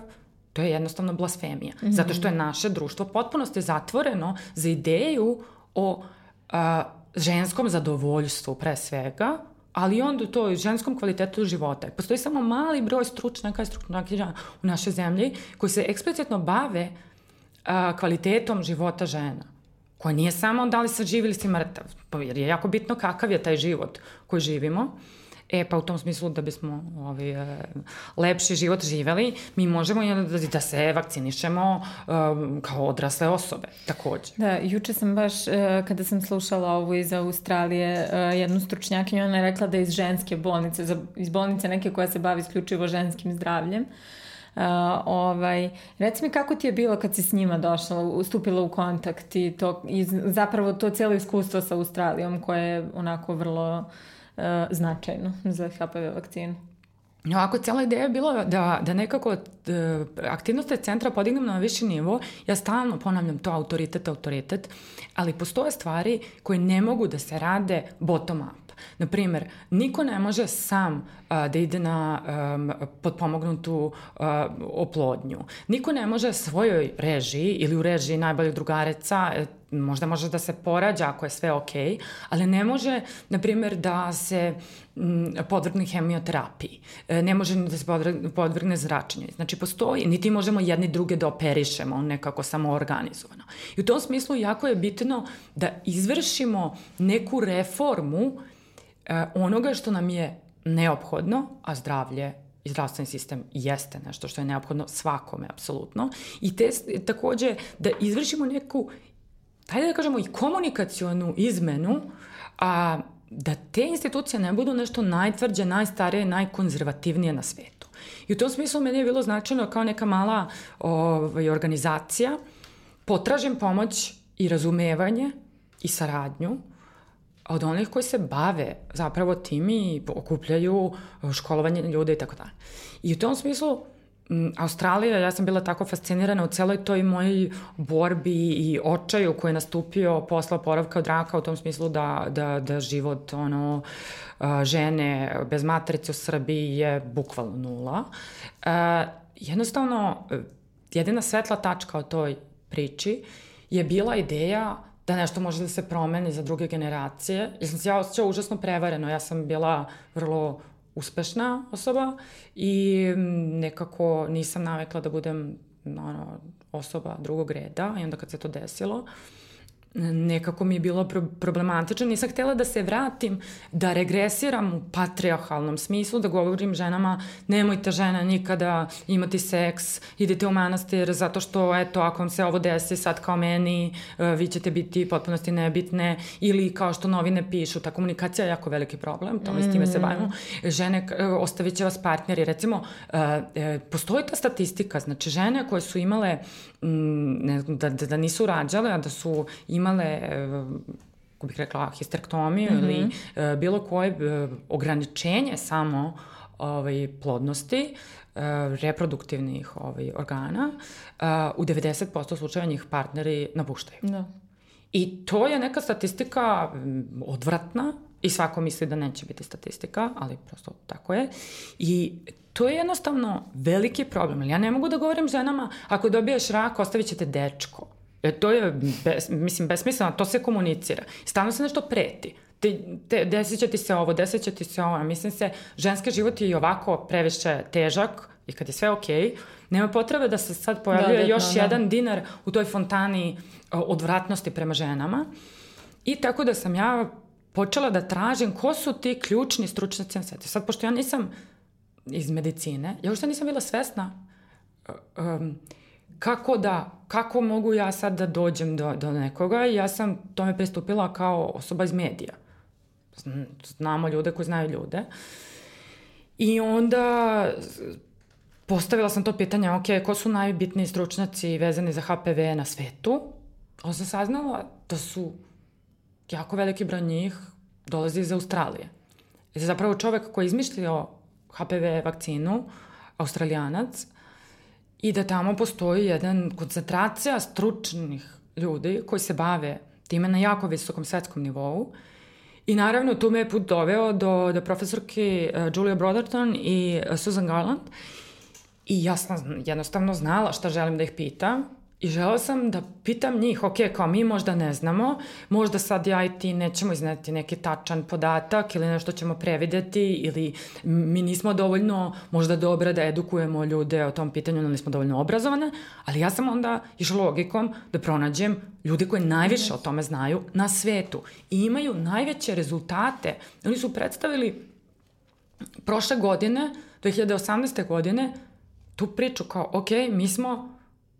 to je jednostavno blasfemija. Mm -hmm. Zato što je naše društvo potpuno ste zatvoreno za ideju o a, ženskom zadovoljstvu pre svega, ali onda to i ženskom kvalitetu života. Postoji samo mali broj stručnjaka i stručnjaka u našoj zemlji koji se eksplicitno bave a, kvalitetom života žena koja nije samo da li se živi ili si mrtav, jer je jako bitno kakav je taj život koji živimo. E, pa u tom smislu da bismo ovaj, e, lepši život živeli, mi možemo da, da se vakcinišemo um, kao odrasle osobe, takođe. Da, juče sam baš, uh, kada sam slušala ovo iz Australije, jednu stručnjakinju, ona je rekla da iz ženske bolnice, iz bolnice neke koja se bavi isključivo ženskim zdravljem, Uh, ovaj, reci mi kako ti je bilo kad si s njima došla, ustupila u kontakt i, to, i zapravo to cijelo iskustvo sa Australijom koje je onako vrlo uh, značajno za HPV vakcinu. Ovako, cijela ideja je bila da, da nekako da aktivnosti centra podignem na viši nivo. Ja stalno ponavljam to autoritet, autoritet, ali postoje stvari koje ne mogu da se rade bottom up. Naprimer, niko ne može sam uh, da ide na um, potpomognutu uh, oplodnju. Niko ne može svojoj režiji ili u režiji najboljeg drugareca možda može da se porađa ako je sve ok, ali ne može, na primjer, da se podvrgne hemioterapiji, e, ne može da se podvrgne zračenju. Znači, postoji, niti možemo jedni druge da operišemo nekako samoorganizovano. I u tom smislu jako je bitno da izvršimo neku reformu e, onoga što nam je neophodno, a zdravlje i zdravstveni sistem jeste nešto što je neophodno svakome, apsolutno. I te, takođe, da izvršimo neku hajde da kažemo, i komunikacionu izmenu, a da te institucije ne budu nešto najtvrđe, najstarije, najkonzervativnije na svetu. I u tom smislu meni je bilo značajno kao neka mala ovaj, organizacija potražim pomoć i razumevanje i saradnju od onih koji se bave zapravo tim i okupljaju školovanje ljude i tako dalje. I u tom smislu Australija, ja sam bila tako fascinirana u celoj toj mojoj borbi i očaju koji je nastupio posla poravka od raka u tom smislu da, da, da život ono, žene bez matrice u Srbiji je bukvalno nula. Jednostavno, jedina svetla tačka o toj priči je bila ideja da nešto može da se promeni za druge generacije. Ja sam se ja osjećala užasno prevareno. Ja sam bila vrlo uspešna osoba i nekako nisam navekla da budem ono, osoba drugog reda i onda kad se to desilo, uh, nekako mi je bilo problematično. Nisam htela da se vratim, da regresiram u patriarhalnom smislu, da govorim ženama nemojte žena nikada imati seks, idite u manastir zato što eto ako vam se ovo desi sad kao meni, e, vi ćete biti potpunosti nebitne ili kao što novine pišu, ta komunikacija je jako veliki problem, tome mm. s time se mm. bavimo. Žene e, ostavit će vas partneri, recimo e, postoji ta statistika, znači žene koje su imale ne znam, da, da, da nisu rađale, a da su imale e, kako bih rekla, histerektomiju mm -hmm. ili uh, bilo koje uh, ograničenje samo ovaj, plodnosti, reproduktivnih ovaj, organa, u 90% slučajeva njih partneri napuštaju. Da. I to je neka statistika odvratna i svako misli da neće biti statistika, ali prosto tako je. I to je jednostavno veliki problem. Ja ne mogu da govorim ženama, ako dobiješ rak, ostavit ćete dečko. E, to je, bez, mislim, besmisleno, to se komunicira. Stalno se nešto preti. Te, te, desit će ti se ovo, desit će ti se ovo. Mislim se, ženski život je i ovako previše težak i kad je sve okej, okay, nema potrebe da se sad pojavljuje da, još da. jedan dinar u toj fontani odvratnosti prema ženama. I tako da sam ja počela da tražim ko su ti ključni stručnjaci na svetu. Sad, pošto ja nisam iz medicine, ja uopšte nisam bila svesna um, kako da, kako mogu ja sad da dođem do, do nekoga i ja sam tome pristupila kao osoba iz medija. Znamo ljude koji znaju ljude. I onda postavila sam to pitanje, ok, ko su najbitniji stručnjaci vezani za HPV na svetu? Onda sam saznala da su jako veliki broj njih dolazi iz Australije. I zapravo čovek koji je izmišljio HPV vakcinu, australijanac, i da tamo postoji jedan koncentracija stručnih ljudi koji se bave time na jako visokom svetskom nivou. I naravno tu me je put doveo do, do profesorki uh, Julia Brotherton i uh, Susan Garland i ja sam jednostavno znala šta želim da ih pitam I žela sam da pitam njih, ok, kao mi možda ne znamo, možda sad ja i ti nećemo izneti neki tačan podatak ili nešto ćemo prevideti ili mi nismo dovoljno možda dobre da edukujemo ljude o tom pitanju, nismo dovoljno obrazovane, ali ja sam onda išla logikom da pronađem ljude koji najviše o tome znaju na svetu i imaju najveće rezultate. Oni su predstavili prošle godine, 2018. godine, tu priču kao, ok, mi smo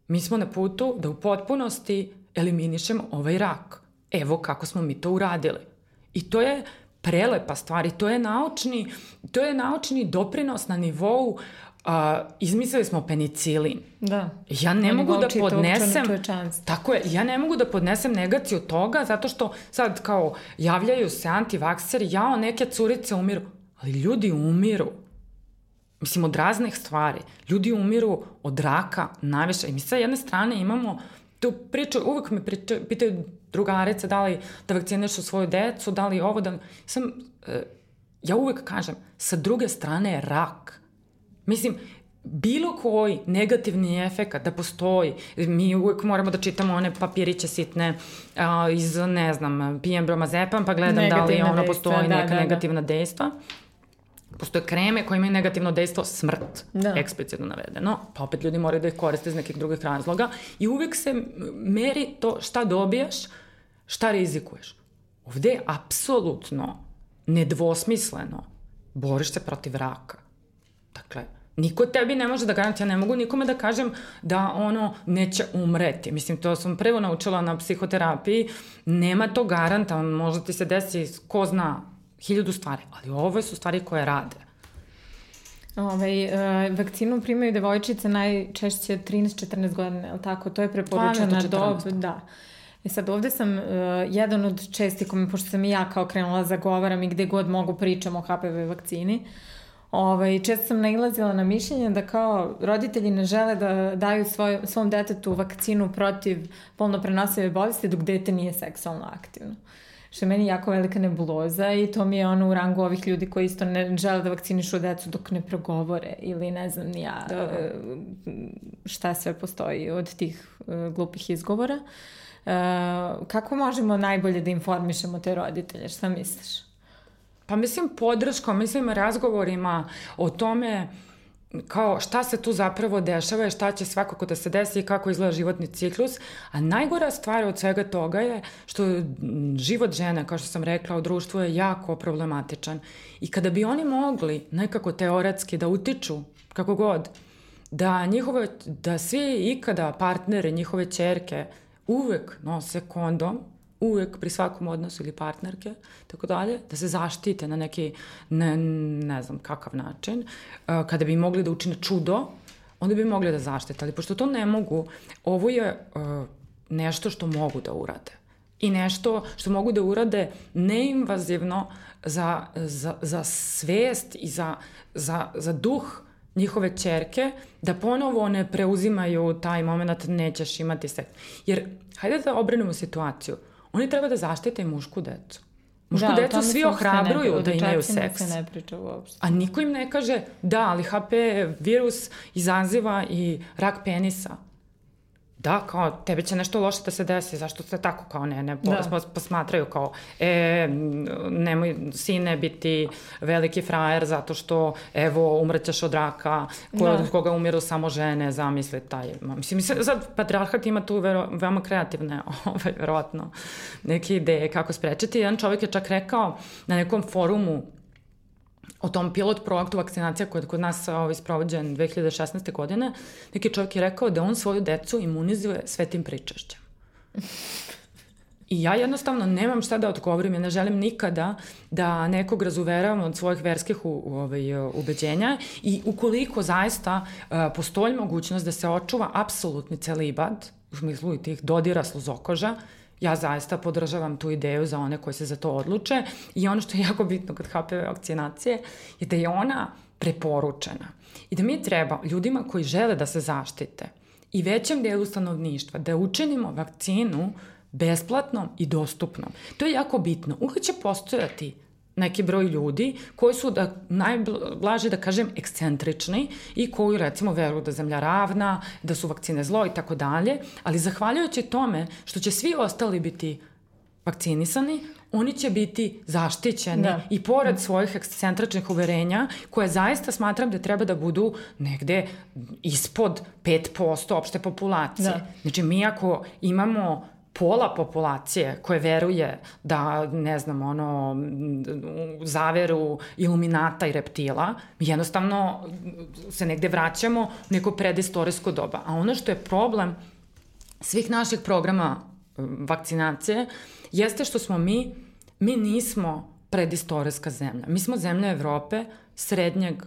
Mi smo na putu da u potpunosti eliminišemo ovaj rak. Evo kako smo mi to uradili. I to je prelepa stvar i to je naučni, to je naučni doprinos na nivou Uh, izmislili smo penicilin. Da. Ja ne mogu da podnesem tako je, ja ne mogu da podnesem negaciju toga zato što sad kao javljaju se antivakseri, jao neke curice umiru, ali ljudi umiru. Mislim, od raznih stvari. Ljudi umiru od raka najviše. I mi sa jedne strane imamo tu priču, uvek me priča, pitaju drugarice da li da vakcinišu svoju decu, da li ovo, da Sam, e, ja uvek kažem, sa druge strane je rak. Mislim, bilo koji negativni efekat da postoji, mi uvek moramo da čitamo one papiriće sitne a, iz, ne znam, pijem bromazepam pa gledam negativna da li ono dejstva, postoji da, neka da, da. negativna dejstva postoje kreme koje imaju negativno dejstvo smrt, da. eksplicitno navedeno, pa opet ljudi moraju da ih koriste iz nekih drugih razloga i uvek se meri to šta dobijaš, šta rizikuješ. Ovde je apsolutno nedvosmisleno boriš se protiv raka. Dakle, Niko tebi ne može da garantija, ja ne mogu nikome da kažem da ono neće umreti. Mislim, to sam prvo naučila na psihoterapiji, nema to garanta, možda ti se desi ko zna hiljadu stvari, ali ovo su stvari koje rade. Ove, ovaj, uh, vakcinu primaju devojčice najčešće 13-14 godina, je li tako? To je preporučena dob. Da. E sad ovde sam uh, jedan od česti kome, pošto sam i ja kao krenula zagovaram i gde god mogu pričam o HPV vakcini, Ovaj, često sam nailazila na mišljenje da kao roditelji ne žele da daju svoj, svom detetu vakcinu protiv polno prenosive bolesti dok dete nije seksualno aktivno. Što je meni jako velika nebuloza i to mi je ono u rangu ovih ljudi koji isto ne žele da vakcinišu decu dok ne progovore ili ne znam ni ja da. E, šta sve postoji od tih e, glupih izgovora. Uh, kako možemo najbolje da informišemo te roditelje? Šta misliš? Pa mislim podrškom, mislim razgovorima o tome kao šta se tu zapravo dešava i šta će svakako da se desi i kako izgleda životni ciklus, a najgora stvar od svega toga je što život žene, kao što sam rekla, u društvu je jako problematičan. I kada bi oni mogli nekako teoretski da utiču, kako god, da njihove, da svi ikada partneri, njihove čerke uvek nose kondom, uvek pri svakom odnosu ili partnerke, tako dalje, da se zaštite na neki, ne, ne znam kakav način, uh, kada bi mogli da učine čudo, onda bi mogli da zaštite, ali pošto to ne mogu, ovo je uh, nešto što mogu da urade. I nešto što mogu da urade neinvazivno za, za, za svest i za, za, za duh njihove čerke, da ponovo ne preuzimaju taj moment nećeš imati seks. Jer, hajde da obrenemo situaciju. Oni treba da zaštite mušku decu. Mušku da, decu svi ohrabruju ne, da imaju seks. se ne priča uopšte. A niko im ne kaže, da, ali HP virus izaziva i rak penisa da, kao, tebe će nešto loše da se desi, zašto se tako, kao ne, ne, da. posmatraju kao, e, nemoj, sine, biti veliki frajer zato što, evo, umrećeš od raka, ko, da. od koga umiru samo žene, zamisli taj, mislim, mislim, sad patriarhat ima tu vero, veoma kreativne, *laughs* ovaj, verovatno, neke ideje kako sprečiti. Jedan čovjek je čak rekao na nekom forumu o tom pilot projektu vakcinacija koja je kod nas ovaj, sprovođen 2016. godine, neki čovjek je rekao da on svoju decu imunizuje svetim pričašćem. I ja jednostavno nemam šta da odgovorim, ja ne želim nikada da nekog razuveravam od svojih verskih u, u, ovaj, ubeđenja i ukoliko zaista uh, postoji mogućnost da se očuva apsolutni celibat, u smislu i tih dodira sluzokoža, ja zaista podržavam tu ideju za one koji se za to odluče i ono što je *laughs* jako bitno kod HPV vakcinacije je da je ona preporučena i da mi treba ljudima koji žele da se zaštite i većem delu stanovništva da učinimo vakcinu besplatnom i dostupnom. To je jako bitno. Uvijek će postojati neki broj ljudi koji su da najblaže da kažem ekscentrični i koji recimo veruju da zemlja ravna, da su vakcine zlo i tako dalje, ali zahvaljujući tome što će svi ostali biti vakcinisani, oni će biti zaštićeni da. i pored svojih ekscentričnih uverenja, koje zaista smatram da treba da budu negde ispod 5% opšte populacije. Da. Znači mi ako imamo pola populacije koje veruje da, ne znam, ono, zaveru iluminata i reptila, jednostavno se negde vraćamo u neko predistorijsko doba. A ono što je problem svih naših programa vakcinacije jeste što smo mi, mi nismo predistorijska zemlja. Mi smo zemlja Evrope, srednjeg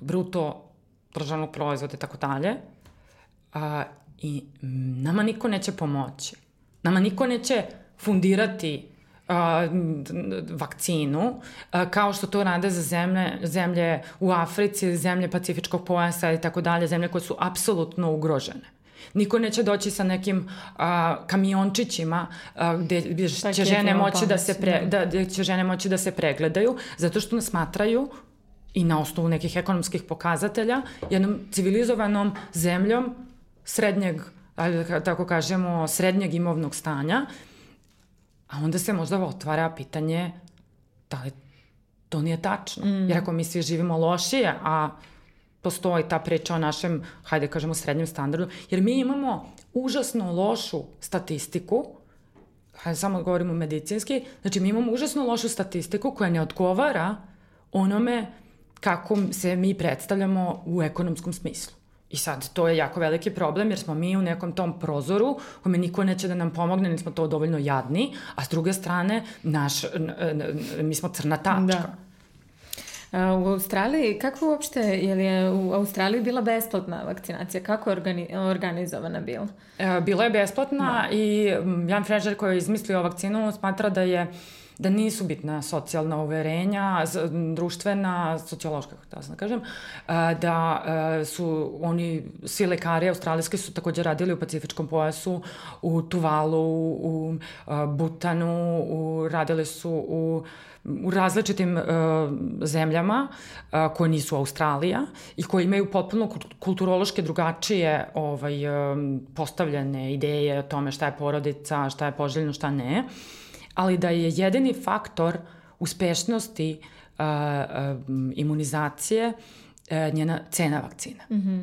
bruto državnog proizvoda i tako dalje, I nama niko neće pomoći. Nama niko neće fundirati uh, vakcinu, uh, kao što to rade za zemlje, zemlje u Africi, zemlje Pacifičkog pojasa i tako dalje, zemlje koje su apsolutno ugrožene. Niko neće doći sa nekim a, kamiončićima a, gde, gde će žene moći da se pre, da, gde će žene moći da se pregledaju zato što nas smatraju i na osnovu nekih ekonomskih pokazatelja jednom civilizovanom zemljom srednjeg, ali da tako kažemo, srednjeg imovnog stanja, a onda se možda otvara pitanje da li to nije tačno. Mm. Jer ako mi svi živimo lošije, a postoji ta priča o našem, hajde kažemo, srednjem standardu, jer mi imamo užasno lošu statistiku, hajde samo govorimo medicinski, znači mi imamo užasno lošu statistiku koja ne odgovara onome kako se mi predstavljamo u ekonomskom smislu. I sad, to je jako veliki problem jer smo mi u nekom tom prozoru kome niko neće da nam pomogne, nismo to dovoljno jadni, a s druge strane, naš, mi smo crna tačka. Da. U Australiji, kako uopšte, je li je u Australiji bila besplatna vakcinacija? Kako je organi, organizovana bila? E, bila je besplatna da. i Jan Frežer koji je izmislio vakcinu smatra da je da nisu bitna socijalna uverenja, društvena, sociološka, da kažem, da su oni, svi lekari australijski su takođe radili u Pacifičkom pojasu, u Tuvalu, u Butanu, u, radili su u u različitim uh, zemljama uh, koje nisu Australija i koje imaju potpuno kulturološke drugačije ovaj, postavljene ideje o tome šta je porodica, šta je poželjno, šta ne, ali da je jedini faktor uspešnosti uh, uh, imunizacije uh, njena cena vakcina. Mm -hmm.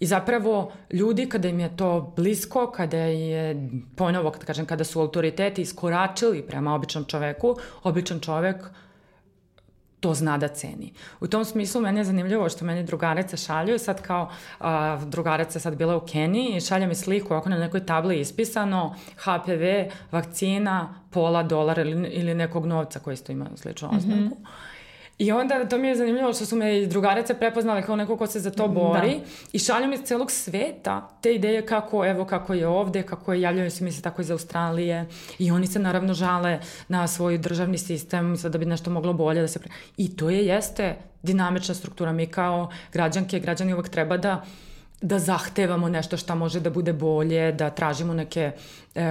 I zapravo ljudi kada im je to blisko, kada je ponovo, kada kažem, kada su autoriteti iskoračili prema običnom čoveku, običan čovek to zna da ceni. U tom smislu meni je zanimljivo što meni drugarice šalju, sad kao a, drugarica sad bila u Keniji i šalja mi sliku ako na nekoj tabli ispisano HPV, vakcina, pola dolara ili, ili nekog novca koji isto ima sličnu oznaku. Mm -hmm. I onda to mi je zanimljivo što su me i drugarice prepoznale kao neko ko se za to bori da. i šaljem iz celog sveta te ideje kako, evo, kako je ovde, kako je, javljaju se mi se tako iz Australije i oni se naravno žale na svoj državni sistem sad da bi nešto moglo bolje da se... Pre... I to je, jeste dinamična struktura. Mi kao građanke, građani uvek treba da da zahtevamo nešto šta može da bude bolje, da tražimo neke e,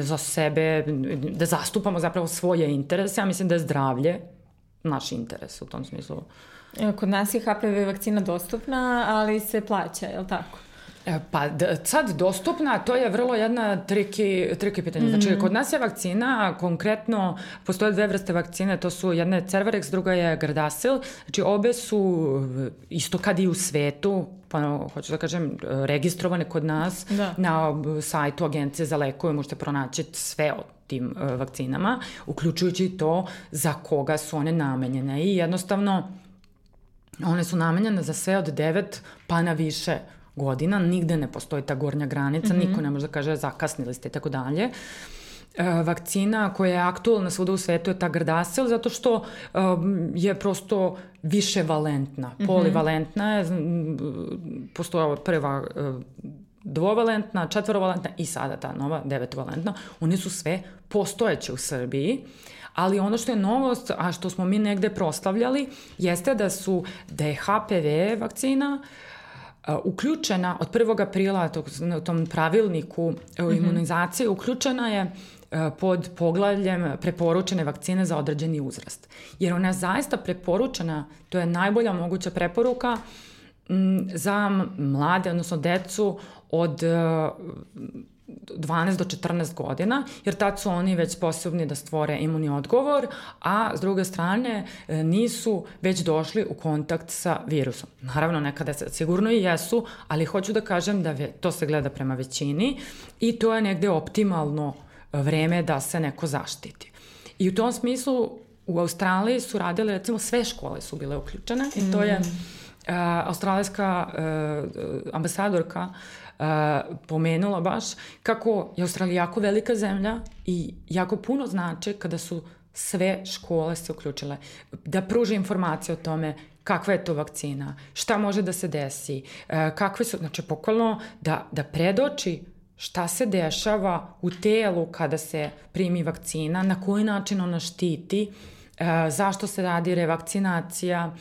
za sebe, da zastupamo zapravo svoje interese. Ja mislim da je zdravlje naš interes u tom smislu. Kod nas je HPV vakcina dostupna, ali se plaća, je li tako? E, pa sad dostupna, to je vrlo jedna triki, triki pitanje. Znači, mm. kod nas je vakcina, konkretno, postoje dve vrste vakcine, to su jedna je Cervarex, druga je Gardasil. Znači, obe su isto kad i u svetu, pa hoću da kažem, registrovane kod nas da. na sajtu Agencije za lekove, možete pronaći sve o tim vakcinama, uključujući to za koga su one namenjene. I jednostavno, one su namenjene za sve od 9 pa na više godina, nigde ne postoji ta gornja granica, mm -hmm. niko ne može da kaže zakasnili ste i tako dalje. E, vakcina koja je aktualna svuda u svetu je ta Gardasil, zato što um, je prosto više valentna, mm -hmm. polivalentna je, postoja prva uh, dvovalentna, četvorovalentna i sada ta nova devetovalentna, one su sve postojeće u Srbiji, ali ono što je novost, a što smo mi negde proslavljali, jeste da su, da je HPV vakcina uh, uključena od 1. aprila tog, u tom pravilniku o mhm. imunizaciji, uključena je pod poglavljem preporučene vakcine za određeni uzrast. Jer ona je zaista preporučena, to je najbolja moguća preporuka za mlade, odnosno decu od 12 do 14 godina, jer tad su oni već sposobni da stvore imunni odgovor, a s druge strane e, nisu već došli u kontakt sa virusom. Naravno, nekada se sigurno i jesu, ali hoću da kažem da to se gleda prema većini i to je negde optimalno vreme da se neko zaštiti. I u tom smislu u Australiji su radile, recimo sve škole su bile uključene i to je uh, australijska uh, ambasadorka uh, pomenula baš kako je Australija jako velika zemlja i jako puno znači kada su sve škole se uključile. Da pruže informacije o tome kakva je to vakcina, šta može da se desi, kakve su, znači pokolno da, da predoči šta se dešava u telu kada se primi vakcina, na koji način ona štiti, E, zašto se radi revakcinacija,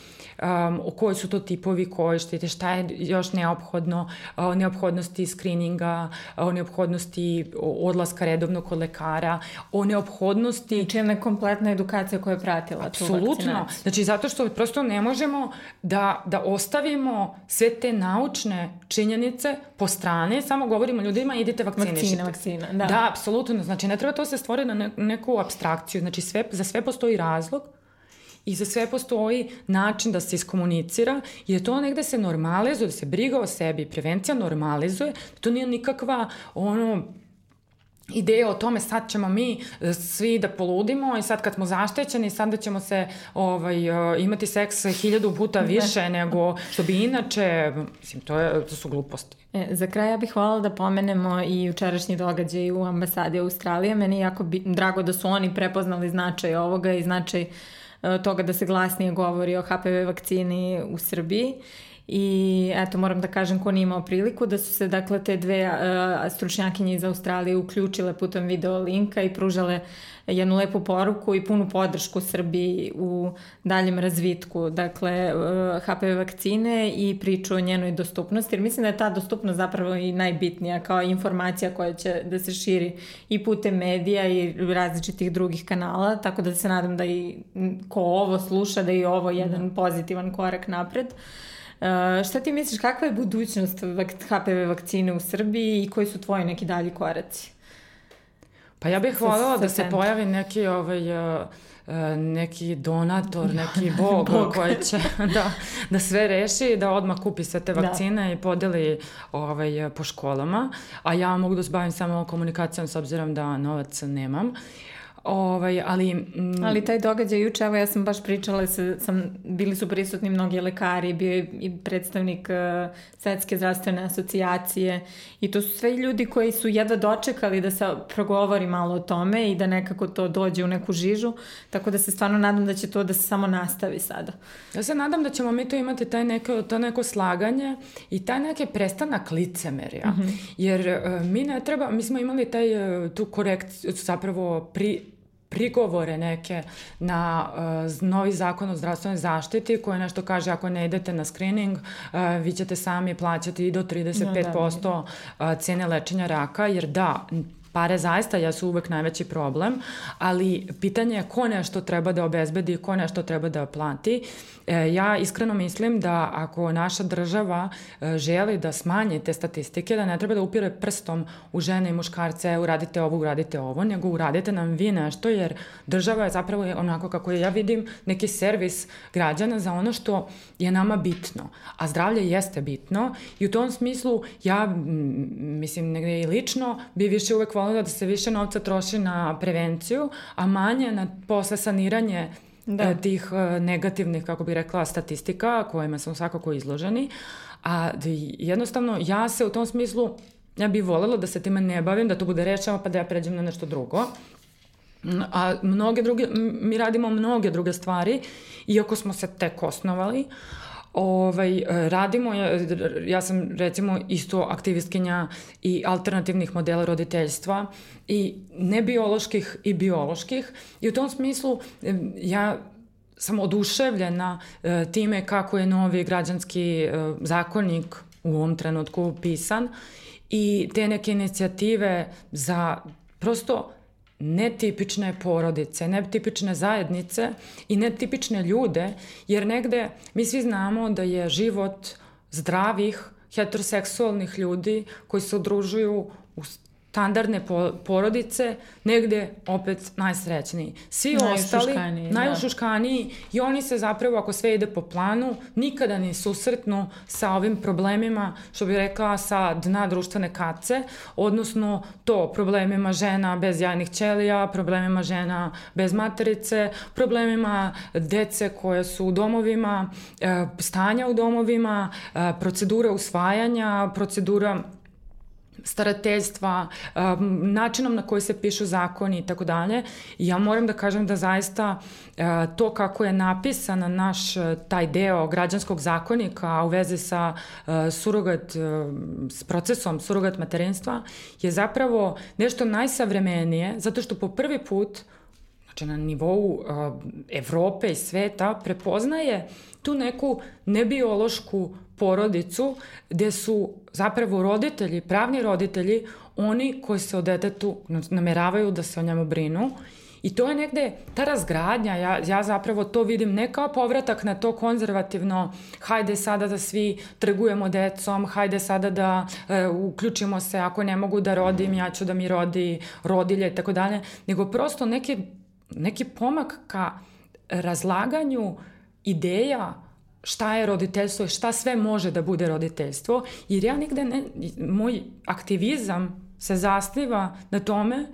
um, koji su to tipovi koji štite, šta je još neophodno, o neophodnosti skrininga, o neophodnosti odlaska redovno kod lekara, o neophodnosti... Znači jedna kompletna edukacija koja je pratila Absolutno. tu vakcinaciju. Znači zato što prosto ne možemo da, da ostavimo sve te naučne činjenice po strane, samo govorimo ljudima idite vakcinišite. Vakcina, vakcina, da. Da, apsolutno. Znači ne treba to se stvori na neku abstrakciju. Znači sve, za sve postoji raz razlog. I za sve postoji način da se iskomunicira, jer to negde se normalizuje, da se briga o sebi, prevencija normalizuje, to nije nikakva ono ideja o tome sad ćemo mi e, svi da poludimo i sad kad smo zaštećeni sad da ćemo se ovaj, e, imati seks hiljadu puta više ne. nego što bi inače, mislim, to, je, to su gluposti. E, za kraj ja bih voljela da pomenemo i jučerašnji događaj u ambasadi Australije. Meni je jako bi, drago da su oni prepoznali značaj ovoga i značaj uh, toga da se glasnije govori o HPV vakcini u Srbiji i eto moram da kažem ko nije imao priliku da su se dakle te dve uh, stručnjakinje iz Australije uključile putem video linka i pružale jednu lepu poruku i punu podršku Srbiji u daljem razvitku dakle HPV vakcine i priču o njenoj dostupnosti jer mislim da je ta dostupnost zapravo i najbitnija kao informacija koja će da se širi i putem medija i različitih drugih kanala tako da se nadam da i ko ovo sluša da je i ovo jedan da. pozitivan korak napred. Uh, šta ti misliš, kakva je budućnost HPV vakcine u Srbiji i koji su tvoji neki dalji koraci? Pa ja bih voljela da se pojavi neki ovaj, uh, neki donator, *laughs* neki bog, bog. koji će *laughs* da, da sve reši, da odmah kupi sve te da. vakcine da. i podeli ovaj, po školama, a ja mogu da se bavim samo komunikacijom s obzirom da novac nemam. Uh, Ovaj, ali, mm, ali taj događaj juče, evo ja sam baš pričala, sa, sam, bili su prisutni mnogi lekari, bio je i predstavnik uh, Svetske zdravstvene asocijacije i to su sve ljudi koji su jedva dočekali da se progovori malo o tome i da nekako to dođe u neku žižu, tako da se stvarno nadam da će to da se samo nastavi sada. Ja se nadam da ćemo mi to imati taj neko, to neko slaganje i taj neki prestanak licemerja, mm -hmm. jer uh, mi ne treba, mi smo imali taj, uh, tu korekciju, zapravo pri, prigovore neke na uh, novi zakon o zdravstvenoj zaštiti koji nešto kaže ako ne idete na screening uh, vi ćete sami plaćati i do 35% da, da. Uh, cene lečenja raka jer da Pare zaista jesu uvek najveći problem, ali pitanje je ko nešto treba da obezbedi, ko nešto treba da plati. E, ja iskreno mislim da ako naša država e, želi da smanji te statistike, da ne treba da upire prstom u žene i muškarce, uradite ovo, uradite ovo, nego uradite nam vi nešto, jer država je zapravo onako kako ja vidim neki servis građana za ono što je nama bitno. A zdravlje jeste bitno i u tom smislu ja, mislim, negde i lično bi više uvek da se više novca troši na prevenciju, a manje na posle saniranje da. E, tih e, negativnih, kako bih rekla, statistika kojima smo svakako izloženi. A jednostavno ja se u tom smislu, ja bih volela da se time ne bavim, da to bude rečeno pa da ja pređem na nešto drugo. A mnoge druge, mi radimo mnoge druge stvari, iako smo se tek osnovali. Ovaj, radimo, ja, ja sam recimo isto aktivistkinja i alternativnih modela roditeljstva i nebioloških i bioloških. I u tom smislu ja sam oduševljena e, time kako je novi građanski e, zakonnik u ovom trenutku pisan i te neke inicijative za prosto netipične porodice, netipične zajednice i netipične ljude, jer negde mi svi znamo da je život zdravih heteroseksualnih ljudi koji se udružuju u standardne po, porodice negde opet najsrećniji. Svi ostali, najušuškaniji da. i oni se zapravo, ako sve ide po planu, nikada ne susretnu sa ovim problemima, što bih rekla, sa dna društvene kace, odnosno to problemima žena bez jajnih ćelija, problemima žena bez materice, problemima dece koje su u domovima, e, stanja u domovima, e, procedura usvajanja, procedura starateljstva, um, načinom na koji se pišu zakoni i tako dalje. Ja moram da kažem da zaista uh, to kako je napisan naš uh, taj deo građanskog zakonika u vezi sa uh, surogat, s procesom surogat materinstva je zapravo nešto najsavremenije, zato što po prvi put znači na nivou uh, Evrope i sveta prepoznaje tu neku nebiološku porodicu gde su zapravo roditelji, pravni roditelji, oni koji se o detetu nameravaju da se o njemu brinu. I to je negde ta razgradnja, ja, ja zapravo to vidim ne kao povratak na to konzervativno, hajde sada da svi trgujemo decom, hajde sada da e, uključimo se, ako ne mogu da rodim, ja ću da mi rodi rodilje i tako dalje, nego prosto neki, neki pomak ka razlaganju ideja šta je roditeljstvo i šta sve može da bude roditeljstvo, jer ja nigde ne, moj aktivizam se zasniva na tome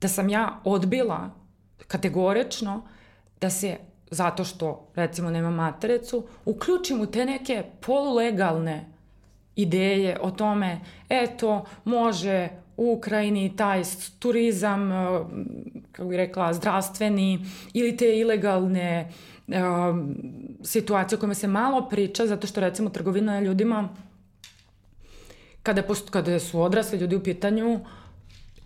da sam ja odbila kategorično da se zato što recimo nema materecu, uključim u te neke polulegalne ideje o tome, eto, može u Ukrajini taj turizam, kako bih rekla, zdravstveni ili te ilegalne um, situacije o kojima se malo priča, zato što recimo trgovina ljudima, kada, post, kada su odrasli ljudi u pitanju,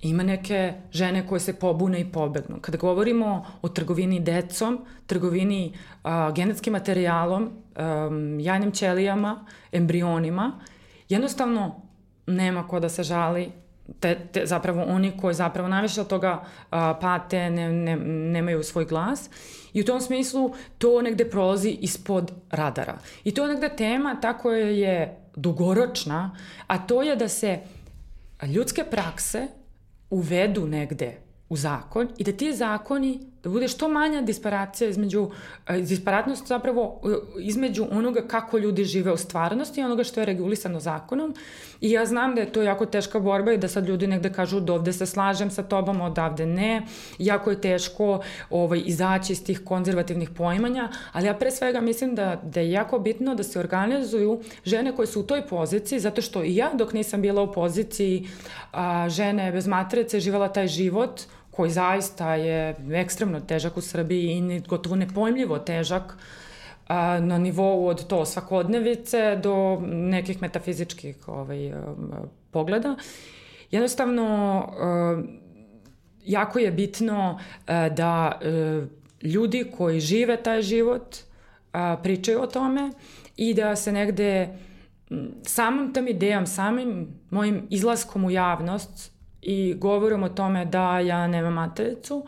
ima neke žene koje se pobune i pobegnu. Kada govorimo o trgovini decom, trgovini a, genetskim materijalom, a, jajnim ćelijama, embrionima, jednostavno nema ko da se žali te, te, zapravo oni koji zapravo najviše od toga a, pate, ne, ne, nemaju svoj glas. I u tom smislu to negde prolazi ispod radara. I to je negde tema tako je dugoročna, a to je da se ljudske prakse uvedu negde u zakon i da ti zakoni, da bude što manja disparacija između, e, disparatnost zapravo e, između onoga kako ljudi žive u stvarnosti i onoga što je regulisano zakonom. I ja znam da je to jako teška borba i da sad ljudi negde kažu da ovde se slažem sa tobom, odavde ne. Jako je teško ovaj, izaći iz tih konzervativnih poimanja, ali ja pre svega mislim da, da je jako bitno da se organizuju žene koje su u toj poziciji, zato što i ja dok nisam bila u poziciji a, žene bez materice živala taj život koji zaista je ekstremno težak u Srbiji i gotovo nepojmljivo težak a, na nivou od to svakodnevice do nekih metafizičkih ovaj, pogleda. Jednostavno, jako je bitno da a, ljudi koji žive taj život pričaju o tome i da se negde samom tom idejom, samim mojim izlaskom u javnost i govorom o tome da ja nemam matericu,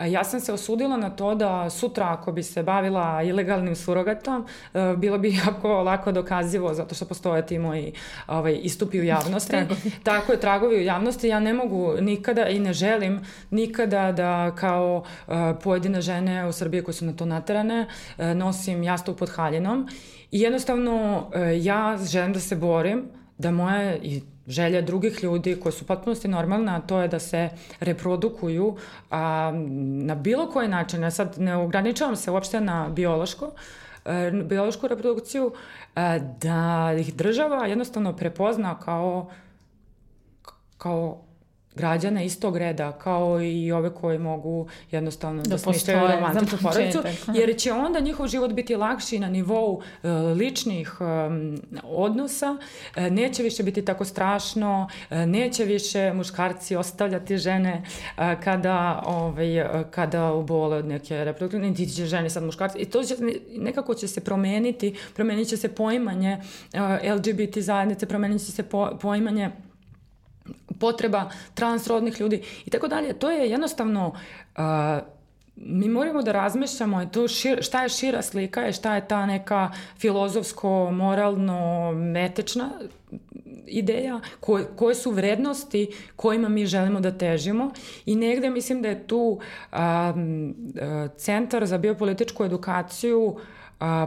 Ja sam se osudila na to da sutra ako bi se bavila ilegalnim surogatom, e, bilo bi *laughs* jako lako dokazivo zato što postoje ti moji ovaj, istupi u javnosti. tragovi. *laughs* Tako je, tragovi u javnosti. Ja ne mogu nikada i ne želim nikada da kao uh, pojedine žene u Srbiji koje su na to naterane uh, nosim jastup pod haljinom. I jednostavno uh, ja želim da se borim da moje i želja drugih ljudi koje su potpunosti normalne, a to je da se reprodukuju a, na bilo koji način. Ja sad ne ograničavam se uopšte na biološko, a, e, biološku reprodukciju, a, da ih država jednostavno prepozna kao kao građana istog reda kao i ove koji mogu jednostavno da, da smišljaju romantičnu porodicu, jer će onda njihov život biti lakši na nivou uh, ličnih um, odnosa, uh, neće više biti tako strašno, neće više muškarci ostavljati žene uh, kada, ovaj, kada ubole od neke reproduktivne, niti će žene sad muškarci, i to će, nekako će se promeniti, promenit će se poimanje uh, LGBT zajednice, promenit će se po, poimanje potreba transrodnih ljudi i tako dalje. To je jednostavno uh, mi moramo da razmišljamo to šir, šta je šira slika i šta je ta neka filozofsko, moralno, etečna ideja, koje, koje su vrednosti kojima mi želimo da težimo i negde mislim da je tu um, Centar za biopolitičku edukaciju uh,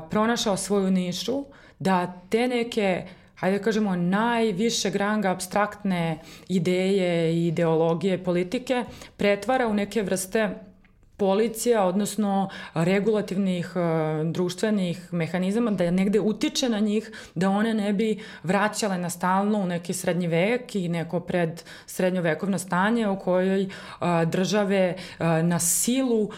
pronašao svoju nišu, da te neke hajde da kažemo, najviše granga abstraktne ideje i ideologije politike pretvara u neke vrste policija, odnosno regulativnih uh, društvenih mehanizama, da negde utiče na njih, da one ne bi vraćale na stalno u neki srednji vek i neko pred srednjovekovno stanje u kojoj uh, države uh, na silu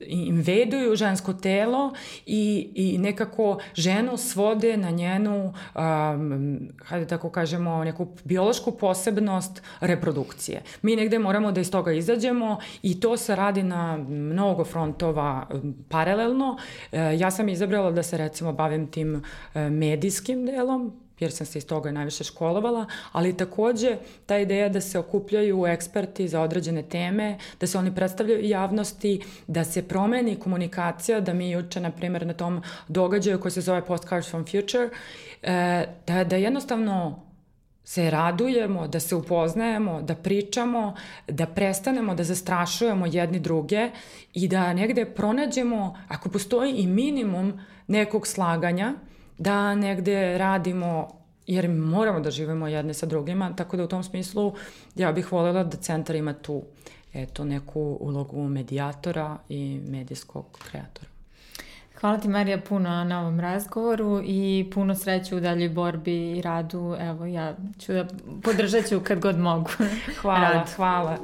inveduju žensko telo i, i nekako ženu svode na njenu, um, hajde tako kažemo, neku biološku posebnost reprodukcije. Mi negde moramo da iz toga izađemo i to se radi na mnogo frontova paralelno. E, ja sam izabrala da se recimo bavim tim e, medijskim delom, jer sam se iz toga najviše školovala, ali takođe ta ideja da se okupljaju eksperti za određene teme, da se oni predstavljaju javnosti, da se promeni komunikacija, da mi juče, na primjer, na tom događaju koji se zove Postcards from Future, e, da, da jednostavno se radujemo, da se upoznajemo, da pričamo, da prestanemo da zastrašujemo jedni druge i da negde pronađemo, ako postoji i minimum nekog slaganja, da negde radimo jer moramo da živimo jedne sa drugima, tako da u tom smislu ja bih voljela da centar ima tu eto, neku ulogu medijatora i medijskog kreatora. Hvala ti Marija puno na ovom razgovoru i puno sreće u daljoj borbi i radu. Evo ja ću da podržat ću kad god mogu. Hvala, Rad. hvala.